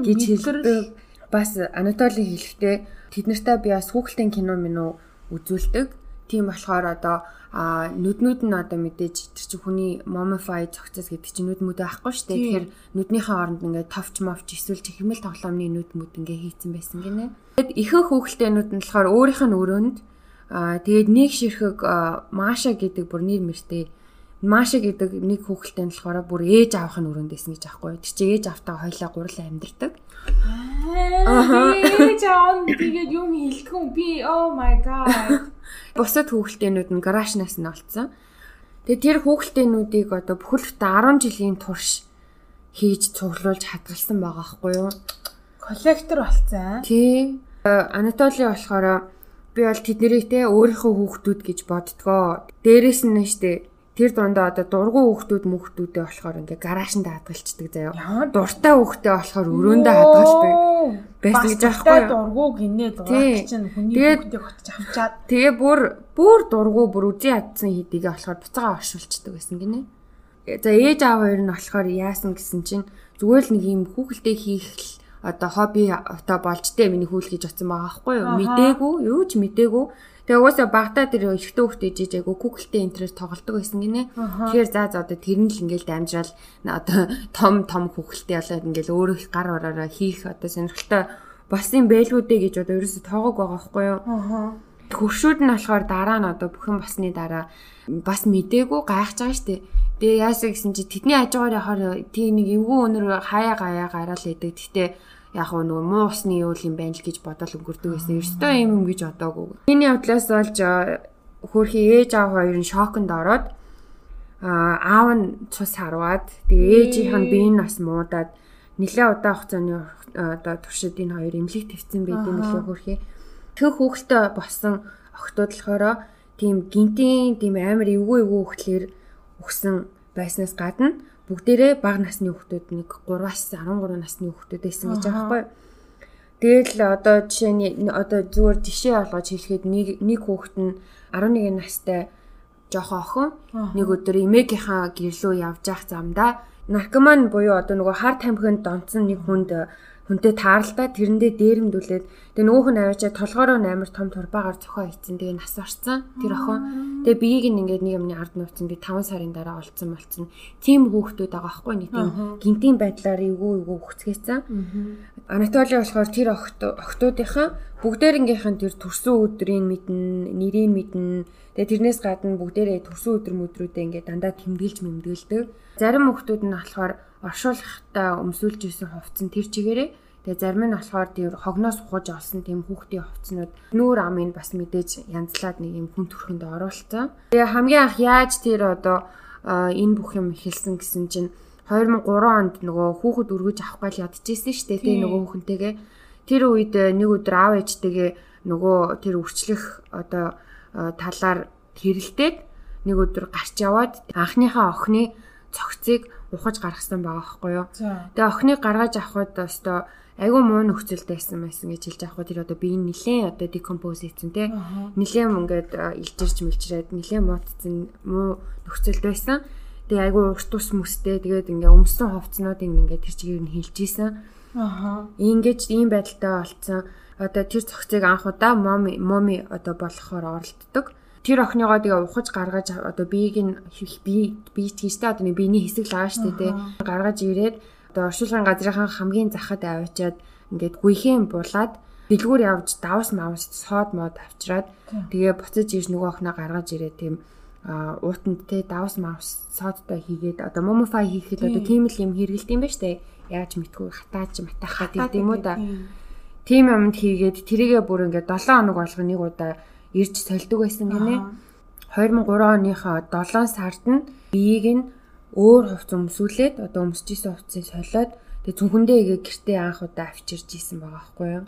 Speaker 2: гэж хэлдэг. бас Анатоли хэлэхдээ тэд нартай би бас хүүхэлдэйн кино минь үү үзүүлдэг тийм болохоор одоо нүднүүд нь одоо мэдээж тэр чинь хүний momify цогцос гэдэг чинь нүд мүдэ ахгүй шүү дээ. Тэгэхээр нүднийхээ оронд ингээд товч мовч эсвэл чихмэл тоглоомны нүд мүд ингээд хийцэн байсан гинэ. Тэгэд ихэнх хүүхэлтэй нүд нь болохоор өөрийнх нь өрөөнд тэгээд нэг ширхэг Маша гэдэг бүр нэр мэртэй Маша гэдэг нэг хүүхэлтэй нь болохоор бүр ээж авах нь өрөөнд байсан гэж аахгүй. Тэр чинь ээж автаа хоёлаа гурлаа амьдэрдэг.
Speaker 1: Аа. Ээж аав нь тэгээд юм хэлэхгүй би oh my god
Speaker 2: Бусад хүүхэлтэйнүүд нь гаражнаас нь олцсон. Тэгээ тэр хүүхэлтэйнүүдийг одоо бүхэлдээ 10 жилийн турш хийж цуглуулж хадгалсан байгаа хгүй юу?
Speaker 1: Коллектор болцсон.
Speaker 2: Тий. Анатоли болохоор би бол тэднийг те өөрийнхөө хүүхдүүд гэж боддгоо. Дээрээс нь нэштэй тэр дундаа одоо дургу хүүхдүүд мөхтүүдээ болохоор ингээ гараашнд хадгалцдаг заяа. Дуртай хүүхдээ болохоор өрөөндөө хадгалдаг.
Speaker 1: Байсан гэж аахгүй юу? Дургу гинэ дураг чинь хүний хүүхдээ хотж авчаад.
Speaker 2: Тэгээ бүр бүр дургу бүр үзий ядсан хийдийгээ болохоор буцаага оршуулцдаг байсан гинэ. За ээж аав хоёр нь болохоор яасан гэсэн чинь зүгээр л нэг юм хүүхэлдээ хийх одоо хобби одоо болж тээ миний хүүл гэж утсан байгаа байхгүй юу? Мдээгүй, юу ч мдээгүй Тэгээ угаасаа багтаа тэр эрэгтэй хүүхдээ жиж айгу Google-тэй интернет тоглодог байсан гинэ. Тэгэхээр за за одоо тэр нь л ингээл дамжраал одоо том том хүүхэлтэй болоод ингээл өөрөө их гар бараараа хийх одоо сонирхолтой болсон байлгуудэ гэж одоо ерөөсө тоогоог байгаа байхгүй юу? Хөршүүд нь болохоор дараа нь одоо бүхэн басны дараа бас мдээгүй гайхаж байгаа штеп. Тэгээ яасаа гэсэн чи тэдний хажуугаар яхаар тийм нэг эвгүй өнөр хаяа гаяа гараал идэг. Гэтэ яг нөгөө муу усны үйл юм байна л гэж бодол өнгөрдөг байсан. Ерөөсөө юм юм гэж бодоагүй. Миний бодлоос болж хөөрхи ээж аав хоёр нь шоконд ороод аа аав нь цус харваад тэгээ ээжийнх нь биеийн нас муудаад нэлээд удаан хугацааны одоо туршид энэ хоёр эмнэлэг твцсэн байдığım нэлээд хөөрхи тэг хүүхэлтэй болсон охтууд болохоор тийм гинтийн тийм амар эвгүй эвгүй хөхлөөр өгсөн байснаас гадна бүгдээрээ бага насны хүүхдүүд нэг 3-аас 13 насны хүүхдүүд байсан гэж байгаа байхгүй. Тэгэл одоо жишээ нь одоо зүгээр жишээ олгож хэлэхэд нэг нэг хүүхэд нь 11 настай жоохон охин нэг өдөр эмээгийнхаа гэрлөө явж явах замдаа наркоман буюу одоо нөгөө хар тамхинд донцсон нэг хүнд хүнтэй тааралдаа тэрэндээ дээрэмдүүлээд тэгээ нөгөөх нь аваачаа толгоороо амар том турбаагаар зөхөө ийцэн тэгээ нас орсон тэр охин. Тэгээ биеийг нь ингээд нэг юмны ард нууцсан би 5 сарын дараа олцсон болцсон. Тийм хүүхдүүд байгаа байхгүй нэг тийм гинтийн байдлаар эвгүй эвгүй хүчгээсэн Анатоли болохоор тэр охтуудынхаа бүгдээрнгийнх нь тэр төрсөн өдрийн мэднэ нэрийг мэднэ тэгээ тэрнээс гадна бүгдээрээ төрсөн өдөр мөдрүүдээ ингээд дандаа тэмдэглэж мэмдгэлдэг зарим хүүхдүүд нь болохоор оршуулгахтаа өмсүүлж исэн хувцсан тэр чигээрээ тэгээ зарим нь болохоор тэр хогноос ухаж олсон тийм хүүхдийн хувцнууд нүүр амыг бас мэдээж янзлаад нэг юм хүн төрхөнд оруулсан. Тэгээ хамгийн анх яаж тэр одоо энэ бүх юм эхэлсэн гэсэн чинь 2003 онд нөгөө хүүхэд өргөж авах гал ядчихсэн шүү дээ. Тэгээ нөгөө хүүхэнтэйгээ тэр үед нэг өдөр аав ээжтэйгээ нөгөө тэр үрчлэх одоо талаар хэрэлдээд нэг өдөр гарч яваад анхныхаа охины цогцыг ухаж гаргасан байгаа байхгүй юу. Тэгээ охиныг гаргаж авахд өстой айгүй муу нөхцөлд байсан гэж хэлж авах тэр одоо би нилээн одоо декомпоз хийсэн те нилээн ингээд илжирч мэлжрээд нилээн муудсан муу нөхцөлд байсан тэгээ айгүй урт ус мүстэй тэгээд ингээ өмсөн хувцнуудыг ингээ тэр чигээр нь хилж исэн ааа ингэж ийм байдалтай болцсон одоо тэр цогцыг анх удаа моми моми одоо болохоор оролддог. Тэр охиныгоо тэгээ ухаж гаргаж одоо биеийг нь би би тийштэй одоо биений хэсэг л байгаа шүү дээ гаргаж ирээд одоо оршуулгын газрынхаа хамгийн захад аваачаад ингээд гүйхэн булаад дэлгүүр явж давс мавс соод мод авчираад тэгээ буцаж ирж нөгөө охиноо гаргаж ирээд тийм уутанд те давс мавс соодтой хийгээд одоо момофай хийхэд одоо тийм л юм хэрэгэлт юм ба штэ. Яаж мэдгүй хатаач матахад гэдэг юм уу да. тийм юмд хийгээд тэрийгэ бүр ингээд 7 хоног болгоо нэг удаа ирж солидөг байсан гинэ. 2003 оныхоо 7 сард нь биеийг нь өөр хувц өмсүүлээд одоо өмсөжсэн хувцсыг солиод тэгээ зүнхэндээ игээ гэртээ анх удаа авчирж исэн байгаа байхгүй юу.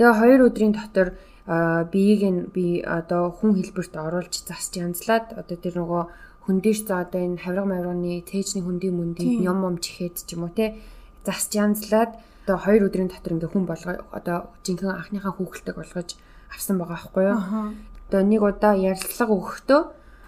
Speaker 2: Тэгээ хоёр өдрийн дотор биеийг нь би одоо хүн хэлбэрт оруулж засч янзлаад одоо тэр нөгөө хөндөөш за одоо энэ хавраг маврагны тээжний хөндийн мөндийн юм юм чихээд ч юм уу те засч янзлаад одоо хоёр өдрийн дотор ингээ хүн болгоо одоо жинхэнэ анхныхаа хүүхэлтэйг болгож авсан байгаа байхгүй юу. Одоо нэг удаа ярилцлага өгөхдөө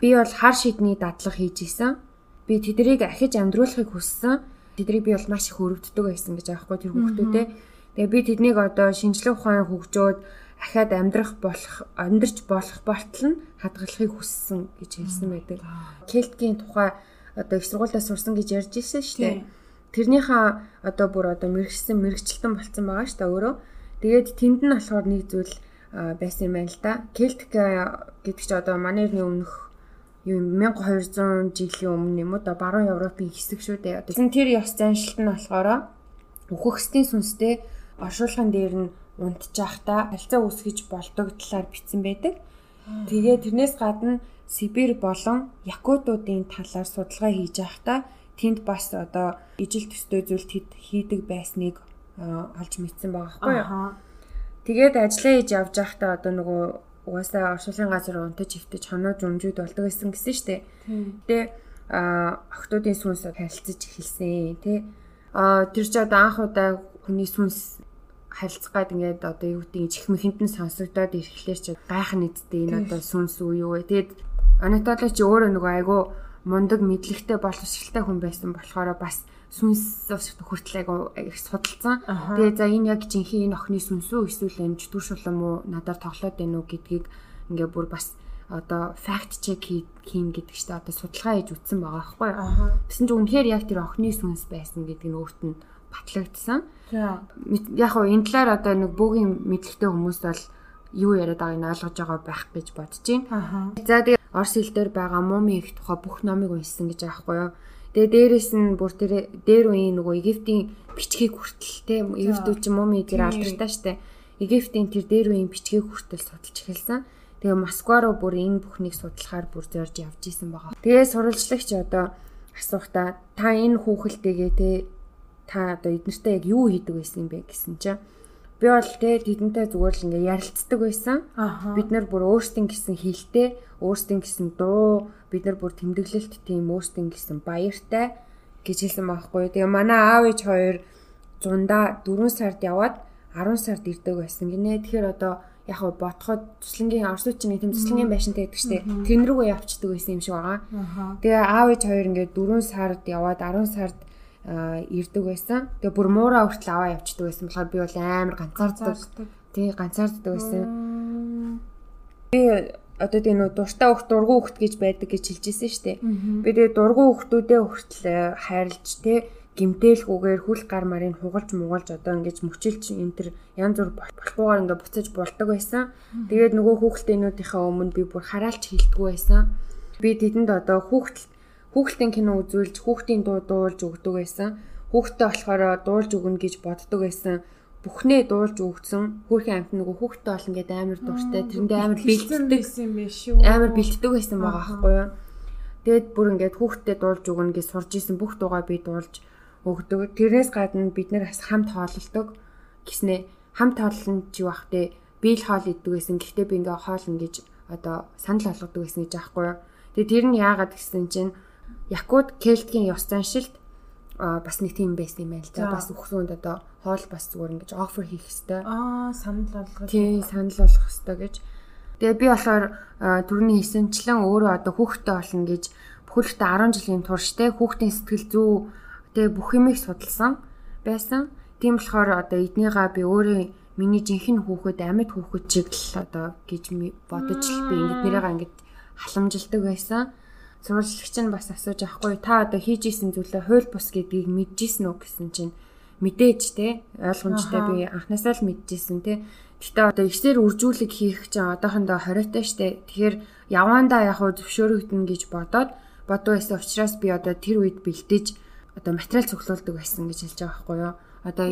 Speaker 2: би бол хар шидний дадлаг хийж исэн. Би тэдрийг ахиж амьдруулахыг хүссэн. Тэдрийг би бол маш их өрөвддөг байсан гэж аахгүй тэр хүүхдүүдээ. Тэгээ би тэднийг одоо шинжлэх ухаан хөгжөөд ахаад амьдрах болох амьдрч болох болтол нь хадгалахыг хүссэн гэж хэлсэн байдаг. Келтгийн тухай одоо их сургуультаа сурсан гэж ярьж ирсэн шүү дээ. Тэрнийхээ одоо бүр одоо мэрэгсэн мэрэгчлэн болцсон байгаа шүү дээ өөрөө. Тэгээд тэнд нь болохоор нэг зүйл байсан юм байна л да. Celtic гэдэг чи одоо манайрны өмнөх юу 1200 жилийн өмнө юм уу да баруун Европын хэсэг шүү дээ. Одоо тэр ёс заншилт нь болохоор үхөхсдийн сүнстэй оршуулгын дээр нь унтчих та харилцаа үүсгэж болдог талаар бичсэн байдаг. Тэгээ тэрнээс гадна Сибирь болон Якутуудын талаар судалгаа хийж байхдаа тэнд бас одоо ижил төстэй зүйл хийдэг байсныг олж мэдсэн байгаа байхгүй юу? Тэгээд ажиллаа хийж явж байхдаа одоо нөгөө угаасаа оршуулгын газар унтаж хөвтөж хоноод өмжүүд болдог гэсэн гисэн штэ. Тэгээ охтуудын сүнс харилцаж эхэлсэн тий. А тэр ч одоо анх удаа хүний сүнс харилцах гад ингээд одоо юу гэдэг чих мэхэнд нь сонсогдоод ирэхлээр чи гайхах нэгдтэй энэ одоо сүнс үү юу вэ. Тэгээд Анатолич өөрөө нөгөө айгу мундаг мэдлэгтэй боловсралтай хүн байсан болохоор бас сүнс хүртэл айгу их судалсан. Тэгээ за энэ яг жинхэнэ энэ охины сүнс үү эсвэл чөтгөр шулам уу надаар тоглоод байна уу гэдгийг ингээ бүр бас одоо факт чек хийн гэдэг чинь одоо судалгаа хийж үтсэн байгаа байхгүй юу. Тэсэн чинь үнэхээр яг тэр охины сүнс байсан гэдэг нь өөрт нь батлагдсан. Яг хоо энэ талаар одоо нэг бүгийн мэдлэгтэй хүмүүс бол юу яриад байгааг нь ойлгож байгаа байх гэж бодож байна. За тэгээ Орос хэл дээр байгаа муми их тухай бүх номыг уншсан гэж байхгүй юу. Тэгээ дээрэс нь бүр тэр дээр үеийн нөгөө Египтийн бичгийг хүртэл те Египтүүд ч муми дээр алдартай штэ. Египтийн тэр дээр үеийн бичгийг хүртэл судалж эхэлсэн. Тэгээ Москва руу бүр энэ бүхнийг судлахаар бүр зорж явж исэн байгаа. Тэгээ сурвалжлагч одоо асуухта та энэ хүүхэлтэйгээ те та одоо эднэртэй яг юу хийдэг байсан юм бэ гэсэн чинь би бол те тэдэнтэй зүгээр л ингээ ярилцдаг байсан. Бид нар бүр өөрсдийн гэсэн хэлтэй, өөрсдийн гэсэн дуу, бид нар бүр тэмдэглэлт тийм өөрсдийн гэсэн баяртай гэж хэлсэн байхгүй. Тэгээ манай аав ээж хоёр зундаа 4 сард яваад 10 сард ирдэг байсан гинэ. Тэгэхээр одоо яг го ботход туслангийн орсуучин нэг тийм туслангийн байшинтай байдаг штеп. Тэн рүүгээ явцдаг байсан юм шиг байгаа. Тэгээ аав ээж хоёр ингээд 4 сард яваад 10 сард ирдэг байсан. Тэгээ бүр муураа хүртэл аваа явцдаг байсан болохоор би бол амар ганцаарддаг. Тий ганцаарддаг байсан. Би одоо тийм нөө дуртай хөх дургу хөхт гэж байдаг гэж хэлжсэн шүү дээ. Би тэгээ дургу хөхтүүдээ хүртэл хайрлж тий гимтээлгүйгээр хүл гар марын хугалж мугалж одоо ингэж мөчилж энэ төр янз бүр болохгүйгээр ингээ буцаж болдог байсан. Тэгээд нөгөө хүүхэлдэйнүүдийнхээ өмнө би бүр хараалч хилдэггүй байсан. Би тэдэнд одоо хүүхэл хүүхэлдэйн кино үзүүлж хүүхдийн дуу дуулж өгдөг байсан. Хүүхдтэй болохоор дуулж өгнө гэж боддог байсан. Бүхнээ дуулж өгсөн. Хүүхэн амт нөгөө хүүхдтэй бол ингээд амар дуртай. Тэрэндээ амар бэлддэг
Speaker 1: юм биш шүү.
Speaker 2: Амар бэлддэг байсан байгаа байхгүй юу? Тэгэд бүр ингээд хүүхдтэй дуулж өгнө гэж сурж исэн бүх дуугаа би дуулж өгдөг. Тэрнээс гадна бид нэр бас хамт хооллдог гэснээ хамт хооллон ч юу ахтэй би л хоол иддэг гэсэн. Гэхдээ би ингээ хоол ингэж одоо санал болгодог гэсэн гэж аахгүй юу. Тэгээ тэр нь яагаад гэсэн чинь Якут Кельтгийн ёс заншилт бас нэг тийм байсан юм байна л да. Бас өгсөнд одоо хоол бас зүгээр ингэж офер хийх хэвээр.
Speaker 1: Аа санал болгох.
Speaker 2: Тий, санал болгох хэвээр гэж. Тэгээ би болохоор төрний хийсэнчлэн өөрөө одоо хүүхдтэй болно гэж бүхэлдээ 10 жилийн турш те хүүхдийн сэтгэл зүй Тэгээ бүх юмыг судалсан байсан. Тийм болохоор одоо эднийгаа би өөрөө миний жинхэнэ хүүхэд амьд хүүхэд чиг л одоо гэж бодож л би ингэж нэрээгаа ингэж халамжилдаг байсан. Сурвалжлагч нь бас асууж авахгүй та одоо хийж исэн зүйлээ хууль бус гэдгийг мэдчихсэн үү гэсэн чинь мэдээж те ойлгомжтой би анхнаасаа л мэдчихсэн те. Гэтэ одоо ихсээр үржүүлэг хийх чинь одоохондоо 20 таа штэ. Тэгэхээр явандаа яг зөвшөөрөгдөн гэж бодоод бодсон байсан учраас би одоо тэр үед бэлдэж одоо материал цуглуулдаг байсан гэж хэлж байгаа байхгүй юу? Одоо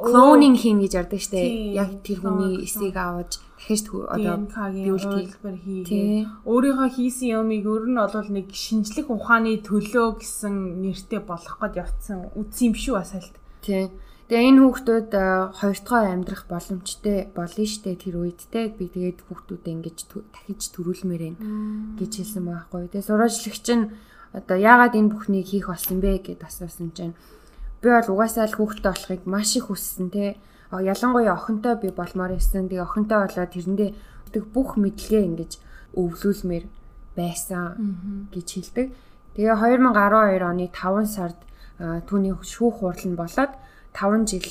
Speaker 2: клонинг хийн гэж ярьдаг штэ. Яг тэр хүний эсийг аваад дахиж одоо
Speaker 1: биүүлэлбэр хийгээ. Өөрийнхөө хийсэн юмыг өөр нь бол нэг шинжлэх ухааны төлөө гэсэн нэртэй болох гээд явцсан үтс юм шүү бас хальт.
Speaker 2: Тий. Тэгээ энэ хүүхдүүд хоёр дахь амьдрах боломжтой болно штэ тэр үед те би тэгээд хүүхдүүдэд ингэж дахиж төрүүлмээр байна гэж хэлсэн байхгүй. Тэгээ сурвалжлагч нь одоо яагаад энэ бүхнийг хийх болсон бэ гэд асуусан чинь би бол угаасаа л хүүхдтэй болохыг маш их хүссэн те ялангуяа охинтой би болмоор байсан тэгээ охинтой болоод тэрэндээ бүх мэдлэгээ ингэж өвлүүлмээр байсан гэж хэлдэг. Тэгээ 2012 оны 5 сард түүний шүүх хурал нь болоод 5 жил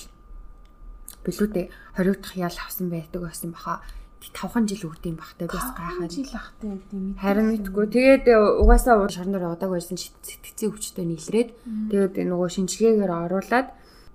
Speaker 2: билүүтэй хориодох ял авсан байдаг байсан баха. 5хан жил өгд юм бахтай бас гайхаад
Speaker 1: жил ахтай юм.
Speaker 2: Харин мэдгүй. Тэгээд угаасаа шорноор удааг байсан сэтгцийн өвчтөй нийлрээд тэгээд нөгөө шинжилгээгээр оруулаад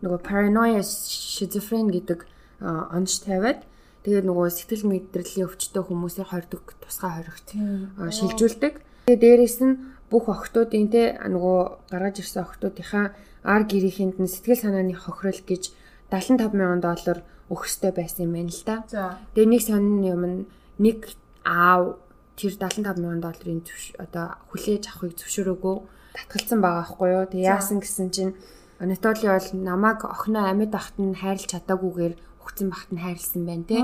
Speaker 2: нөгөө paranoia schizophrenia гэдэг онц тавиад тэгээд нөгөө сэтгэл мэдрэлийн өвчтөй хүмүүсийн хордог тусгай хоригт шилжүүлдэг. Тэгээд дээрэс нь бүх охтуудын те нөгөө гаргаж ирсэн охтуудынхаа ар гэрийнхэнд нь сэтгэл санааны хохирол гэж 75 сая доллар өгөхтэй байсан юм байна л да. Тэгээ нэг сонин юм нэг аав тэр 75 сая долларын одоо хүлээж авахыг зөвшөөрөөгүй татгалцсан байгаа байхгүй юу. Тэгээ яасан гэсэн чинь Анатоли бол намайг охиноо амьд ахт нь хайрлах чадаагүйгээр өгцөн бахт нь хайрлсан байна те.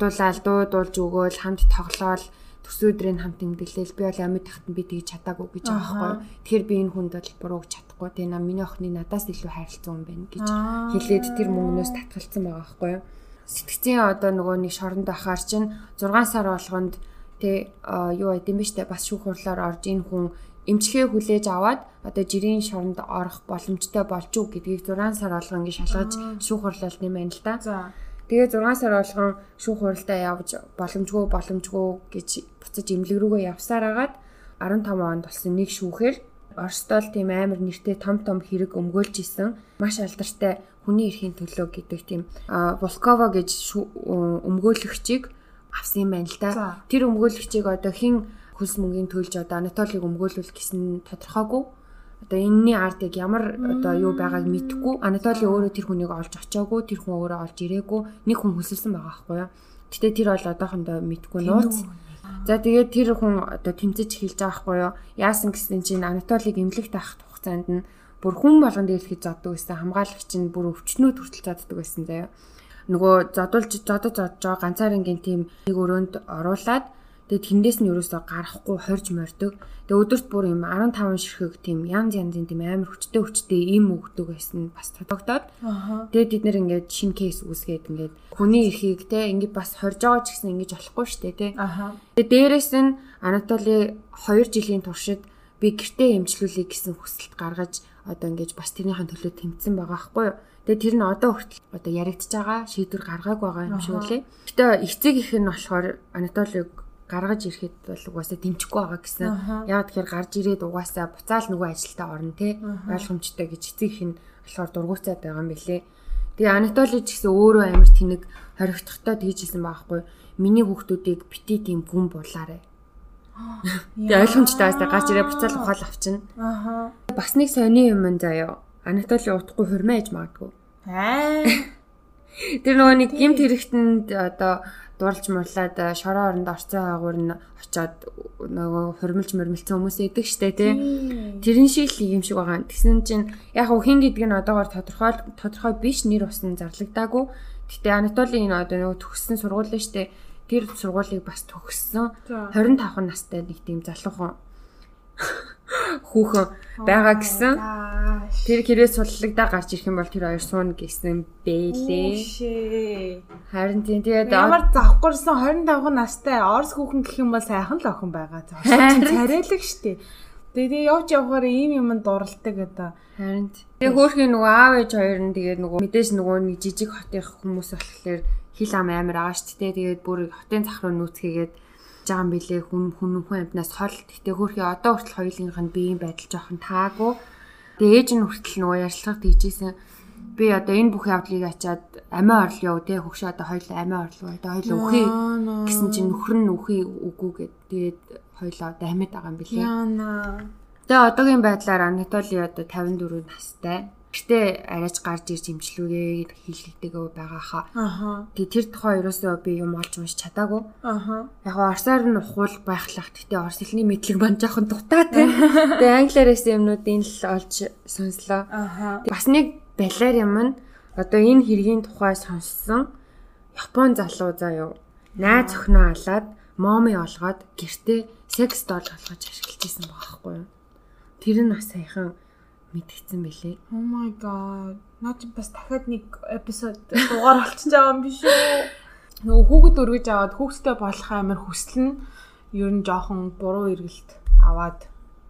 Speaker 2: Дуулаад дуу дуулж өгөөл хамт тоглоол төсөөдрийн хамт имдэглээл би бол амьд ахт нь би тэгж чадаагүй гэж байгаа байхгүй юу. Тэгэхээр би энэ хүнд бол бурууг чадахгүй те на миний охины надаас илүү хайрлцсан юм байна гэж хэлээд тэр мөнгнөөс татгалцсан байгаа байхгүй юу. Сэтгцийн одоо нөгөө нэг шоронд ахаар чинь 6 сар болгонд те юу байд юм бэ штэ? Бас шүүх хурлаар орж энэ хүн эмчгээ хүлээж аваад одоо жирийн шоронд орох боломжтой болж уу гэдгийг 6 сар болгон ингэ шалгаж шүүх хурлалт юм байна л да. За. Тэгээ 6 сар болгон шүүх хуралдаа явж боломжгүй боломжгүй гэж буцаж имлэг рүүгээ явсаар агаад 15 онд болсон нэг шүүхээр Оростол тийм амар нэртэй том том хэрэг өмгөөлж исэн. Маш алдартай хүний эрхийн төлөө гэдэг тийм Волкова гэж өмгөөлөгчийг авсан юм байна л да. Тэр өмгөөлөгчийг одоо хэн хөлс мөнгөний төлж одоо Анатолиг өмгөөлүүл гэсэн тодорхойгүй. Одоо энэний ард яг ямар одоо юу байгааг мэдэхгүй Анатоли өөрөө тэр хүнийг олж очиагүй тэр хүн өөрөө олж ирээгүй. Нэг хүн хөсөлсөн байгаа байхгүй юу? Гэтэ тэр бол одоохондоо мэдгүй нууц. За тэгээд тэр хүн одоо тэмцэж эхэлж байгаа байхгүй юу? Яасан гэсэн чинь Анатолиг эмнэлэгт авах хугацаанд нь бүр хүн болгон дээрлэхэж зоддог байсан. Хамгаалагч нь бүр өвчнүүд хүртэл зоддог байсан заяа. Нөгөө зодулж зодож зодж байгаа ганцаарынгийн тим нэг өрөөнд оруулаад тэгээд тэндээс нь ерөөсөө гарахгүй хорж мордог. Тэгээ өдөрт бүр юм 15 ширхэг тийм янз янзын тийм амар хүчтэй хүчтэй им өгдөг байсан бас тодогдоод. Тэгээд бид нэр ингээд шин кейс үүсгээд ингээд хүний эрхийг те ингээд бас хорж байгаа ч гэсэн ингэж болохгүй штэ те. Тэгээд дээрэс нь Анатоли 2 жилийн туршид би гэртээ эмчлүүлэе гэсэн хүсэлт гаргаж одоо ингэж бас тэрнийхэн төлөө тэмцсэн байгаа байхгүй юу. Тэгээ тэр нь одоо хүртэл одоо яригдчихэж байгаа шийдвэр гаргааг байгаа юм шиг үлээ. Гэтэ эцэг их нь болохоор Анатолиг гаргаж ирэхэд бол угаасаа дэмжихгүй байгаа гэсэн. Яг тэгэхээр гарч ирээд угаасаа буцаал нөгөө ажилдаа орно те ойлгомжтой гэж эцэг их нь болохоор дургуцаад байгаа юм билэ. Тэгээ Анатоли ч гэсэн өөрөө амар тэнэг хоригдохтой тэгжсэн байхгүй. Миний хүүхдүүдийг бити тийм гүн булаарэ Тэгээ ойлгомжтой байсаа гарч ирээ буцаал ухаал авчина. Аха. Бас нэг сони юм заяа. Анатоли утахгүй хурмаа ээж магадгүй. Аа. Тэр нөгөө нэг гимт хэрэгтэнд одоо дурлж мурлаад шороо оронд орцсон агуур нь очоод нөгөө хурмилж мөрмөлцсөн хүмүүс идэг штэ тий. Тэрэн шиг л юм шиг байгаа. Тэгсэн чинь яг хин гэдг нь одоогоор тодорхой тодорхой биш нэр усан зарлагдаагүй. Гэтэ Анатолигийн энэ одоо нөгөө төгссөн сургууль штэ тэр сургуулийг бас төгссөн 25 настай нэг тийм залуухан хүүхэн байгаа гэсэн. Тэр гэрээ суллагдаа гарч ирэх юм бол тэр хоёр суун гэсэн бэлээ. Харин тийм тэгээд
Speaker 1: ямар завхгүйсэн 25 настай орс хүүхэн гэх юм бол сайхан л охин байгаа. Царайлаг штэ. Тэгээ явж явахаар ийм юм дуралдаг одоо.
Speaker 2: Харин тэгээ хөөрхийн нөгөө аав ээж хоёр нь тэгээд нөгөө мэдээж нөгөө нэг жижиг хотын хүмүүс болохоор хил ам байгаа шүү дээ. Тэгээд бүр хотын зах руу нүүцгээгээд жагаан билээ хүн хүн хүн амтнаас хол. Гэтэ хөөрхи одоо хүртэл хоёулынх нь биеийн байдал жоохон таагүй. Тэгээ ээж нь хүртэл нөгөө ярьцлагад тийжсэн. Би одоо энэ бүх явдлыг ачаад амиа орлоо те хөгшөө одоо хоёул амиа орлоо. Одоо хоёул үхий гэсэн чинь нөхөр нь үхий үгүй гэд тэгээд хоёлоо одоо амьд байгаа юм билээ. Тэгээ одоогийн байдлаар Анатоли одоо 54 настай Гэтэ арайч гарч ирж имжлүүгээ хийлгдэг байгаа хаа. Аха. Тэгээ тэр тухай ерөөсөө би юм олж унш чадаагүй. Аха. Яг орсоор нь ухуул байхлах. Гэтэ орс хэлний мэдлэг бан жоохон дутаа тий. Тэгээ англиар гэсэн юмнуудын л олж сонслоо. Аха. Бас нэг балер юм нь одоо энэ хэргийн тухай сонссон Япон залуу заяа. Найз охиноо алаад моми олгоод гэртээ секс доол болгож ашиглаж исэн байгаа байхгүй юу? Тэр нь бас саяхан мэдгдсэн байлээ.
Speaker 1: Oh my god. Наа чи бас дахиад нэг эпизод дугаар олчихж байгаа юм биш үү? Нөгөө хүүхэд өргөж аваад хүүхэдтэй болох амар хүсэл нь ер нь жоохон буруу эргэлт аваад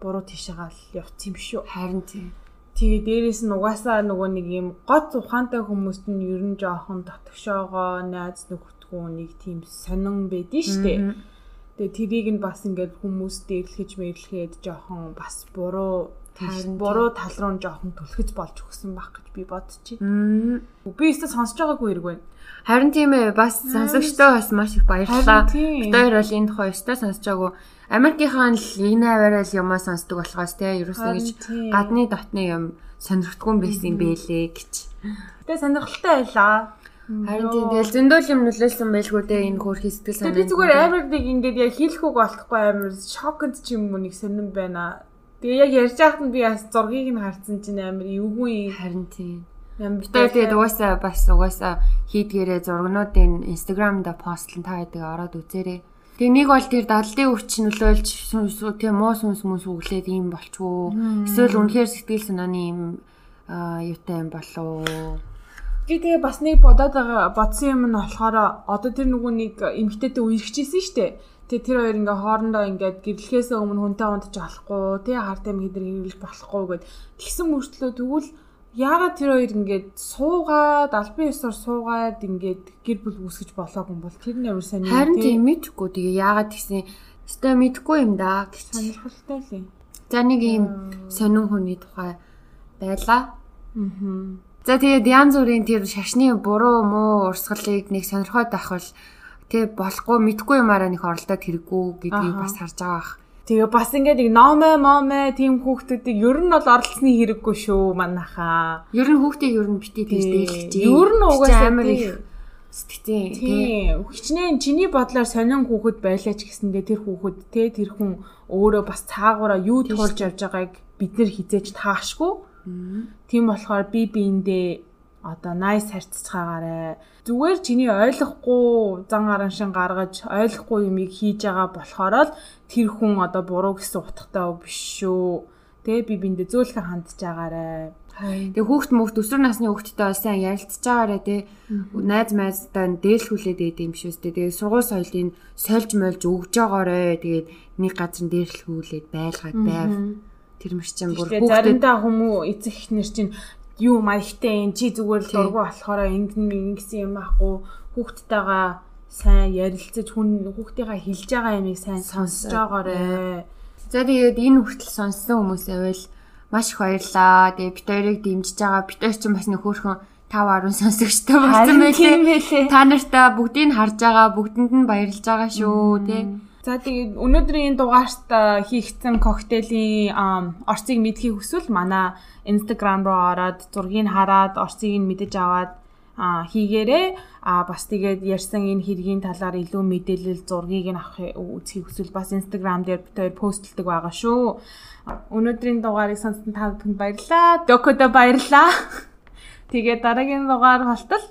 Speaker 1: буруу тишээгаал явц юм шүү.
Speaker 2: Харин тийм.
Speaker 1: Тэгээ дээрэс нь угаасаа нөгөө нэг юм гоц ухаантай хүмүүст нь ер нь жоохон дотгошоогоо найз нөхөдгөө нэг тийм сонин байдэн штэ. Тэгээ тэрийг нь бас ингээд хүмүүс дээрлэж мэрлэхэд жоохон бас буруу буруу тал руу нь жоохон түлхэж болж өгсөн байх гэж би бодчих. Би өөртөө сонсож байгаагүй хэрэг байна.
Speaker 2: Харин тийм ээ бас сонсогчтой бас маш их баярлалаа. Хоёр бол энэ тухай өстой сонсож байгаагүй. Америкийнхан л энэ аваараа л юмаа сонсдог болохоос те ерөөсөө гэж гадны дотны юм сонирхтгүй юм байсан бэлээ гэж.
Speaker 1: Тэгээ сонирхолтой байлаа.
Speaker 2: Харин тийм тэгэл зөндөл юм нөлөөлсөн байлгүй дээ энэ хөөрхий сэтгэл
Speaker 1: санаа. Би зүгээр амар нэг ингээд яг хийх үг болохгүй амар шокнд ч юм уу нэг сонирн байна. Тэгээ яг ярьж байхад нь би бас зургийг нь харсан чинь амар эвгүй
Speaker 2: харин тийм. Ямар тэгээд угаасаа бас угаасаа хийдгээрээ зургнуудын Instagram-да постлон та гэдэг ороод үзээрэй. Тэгээ нэг бол тэр далдын өвч нөлөөлж тийм муу сүнс мүнс өглөөд ийм болчихвоо. Эсвэл үнэхээр сэтгэл санааны ийм юутай юм болов
Speaker 1: Би тэгээ бас нэг бодоод байгаа бодсон юм нь болохоор одоо тэр нөгөө нэг эмгтээтэй үерхчихсэн шүү дээ. Тэгээ тэр хоёр ингээ хоорондоо ингээд гэрлэхээс өмнө хүнтэй унтж болохгүй, тий хартай мэдэр гэрлэх болохгүй гэд тэгсэн мөртлөө тэгвэл яагаад тэр хоёр ингээд суугаад албан ёсоор суугаад ингээд гэр бүл үүсгэж болоогүй юм бол тэр нь ямар сайн
Speaker 2: юм Харин тийм мэдхгүй тэгээ яагаад тэгсэн өстой мэдхгүй юм да
Speaker 1: гэж сонирхолтой л юм.
Speaker 2: За нэг юм сонин хүний тухай байла. Аа. За тэгээд янз бүрийн тэр шашны буруу муу урсгалыг нэг сонирхоод авах бол Тэ болохгүй мэдгүй юмараа нэг оролдоод хэрэггүй гэдгийг бас харж байгаа бах.
Speaker 1: Тэгээ бас ингээд нэг номэ момэ тийм хүүхдүүдийг ер нь бол оролцсны хэрэггүй шүү манайхаа.
Speaker 2: Ер нь хүүхдийг ер нь битээ тийж дээлгэж.
Speaker 1: Ер нь угаасаа амар их
Speaker 2: сэтгцэн
Speaker 1: Тийм. Хичнээн чиний бодлоор сонин хүүхэд байлаа ч гэсэндээ тэр хүүхэд те тэр хүн өөрөө бас цаагаараа юу туулж явж байгааг бид нэр хизээж таашгүй. Тийм болохоор би биэндээ одоо nice харьццаагаарэ. Зүгээр чиний ойлгохгүй зан гаран шин гаргаж ойлгохгүй юмыг хийж байгаа болохоор л тэр хүн одоо буруу гэсэн утгатай биш шүү. Тэ би биэндээ зөөлхөн хандж байгаарэ.
Speaker 2: Тэгээ хүүхд мөхт өсвөр насны хүүхдтэй сайн ярилцж байгаарэ те найз майзтай дээрлхүүлээд байд юм шүү дээ. Тэгээ сургууль соёлыг сольж мольж өгж байгаарэ. Тэгээд нэг газар дээрлхүүлээд байлгаад байв. Тэр мөр чинь бүр
Speaker 1: хүүхдэд заримдаа хүмүүс эцэг эхнэр чинь юу маягтай энэ чи зүгээр л дургу болохоор ингэн ингэсэн юм аахгүй хүүхдтэйгээ сайн ярилцаж хүн хүүхдийнхаа хэлж байгаа юмыг сайн сонсож байгаарэ.
Speaker 2: За тэгээд энэ хүртэл сонссон хүмүүсээ байл маш их баярлаа. Тэгээ бит хоёрыг дэмжиж байгаа бит хоёр ч бас нэг хөөрхөн 5 10 сонсогчтой болсон байлээ. Та нартаа бүгдийг харж байгаа бүгдэнд нь баярлж байгаа шүү тий.
Speaker 1: За тэгээд өнөөдрийн дугаарт хийгдсэн коктейлийн орцыг мэдхийг хүсвэл манай Instagram руу ороод зургийг хараад орцыг нь мэдэж аваад хийгээрээ а бас тэгээд ярьсан энэ хэргийн талаар илүү мэдээлэл зургийг нь авах үзхийг хүсвэл бас Instagram дээр бид хоёр постлдог байгаа шүү. Өнөөдрийн дугаарыг сонссон та бүхэнд баярлалаа. Докодо баярлалаа. Тэгээд дараагийн дугаар болтол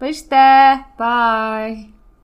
Speaker 1: баяр таа.
Speaker 2: Bye.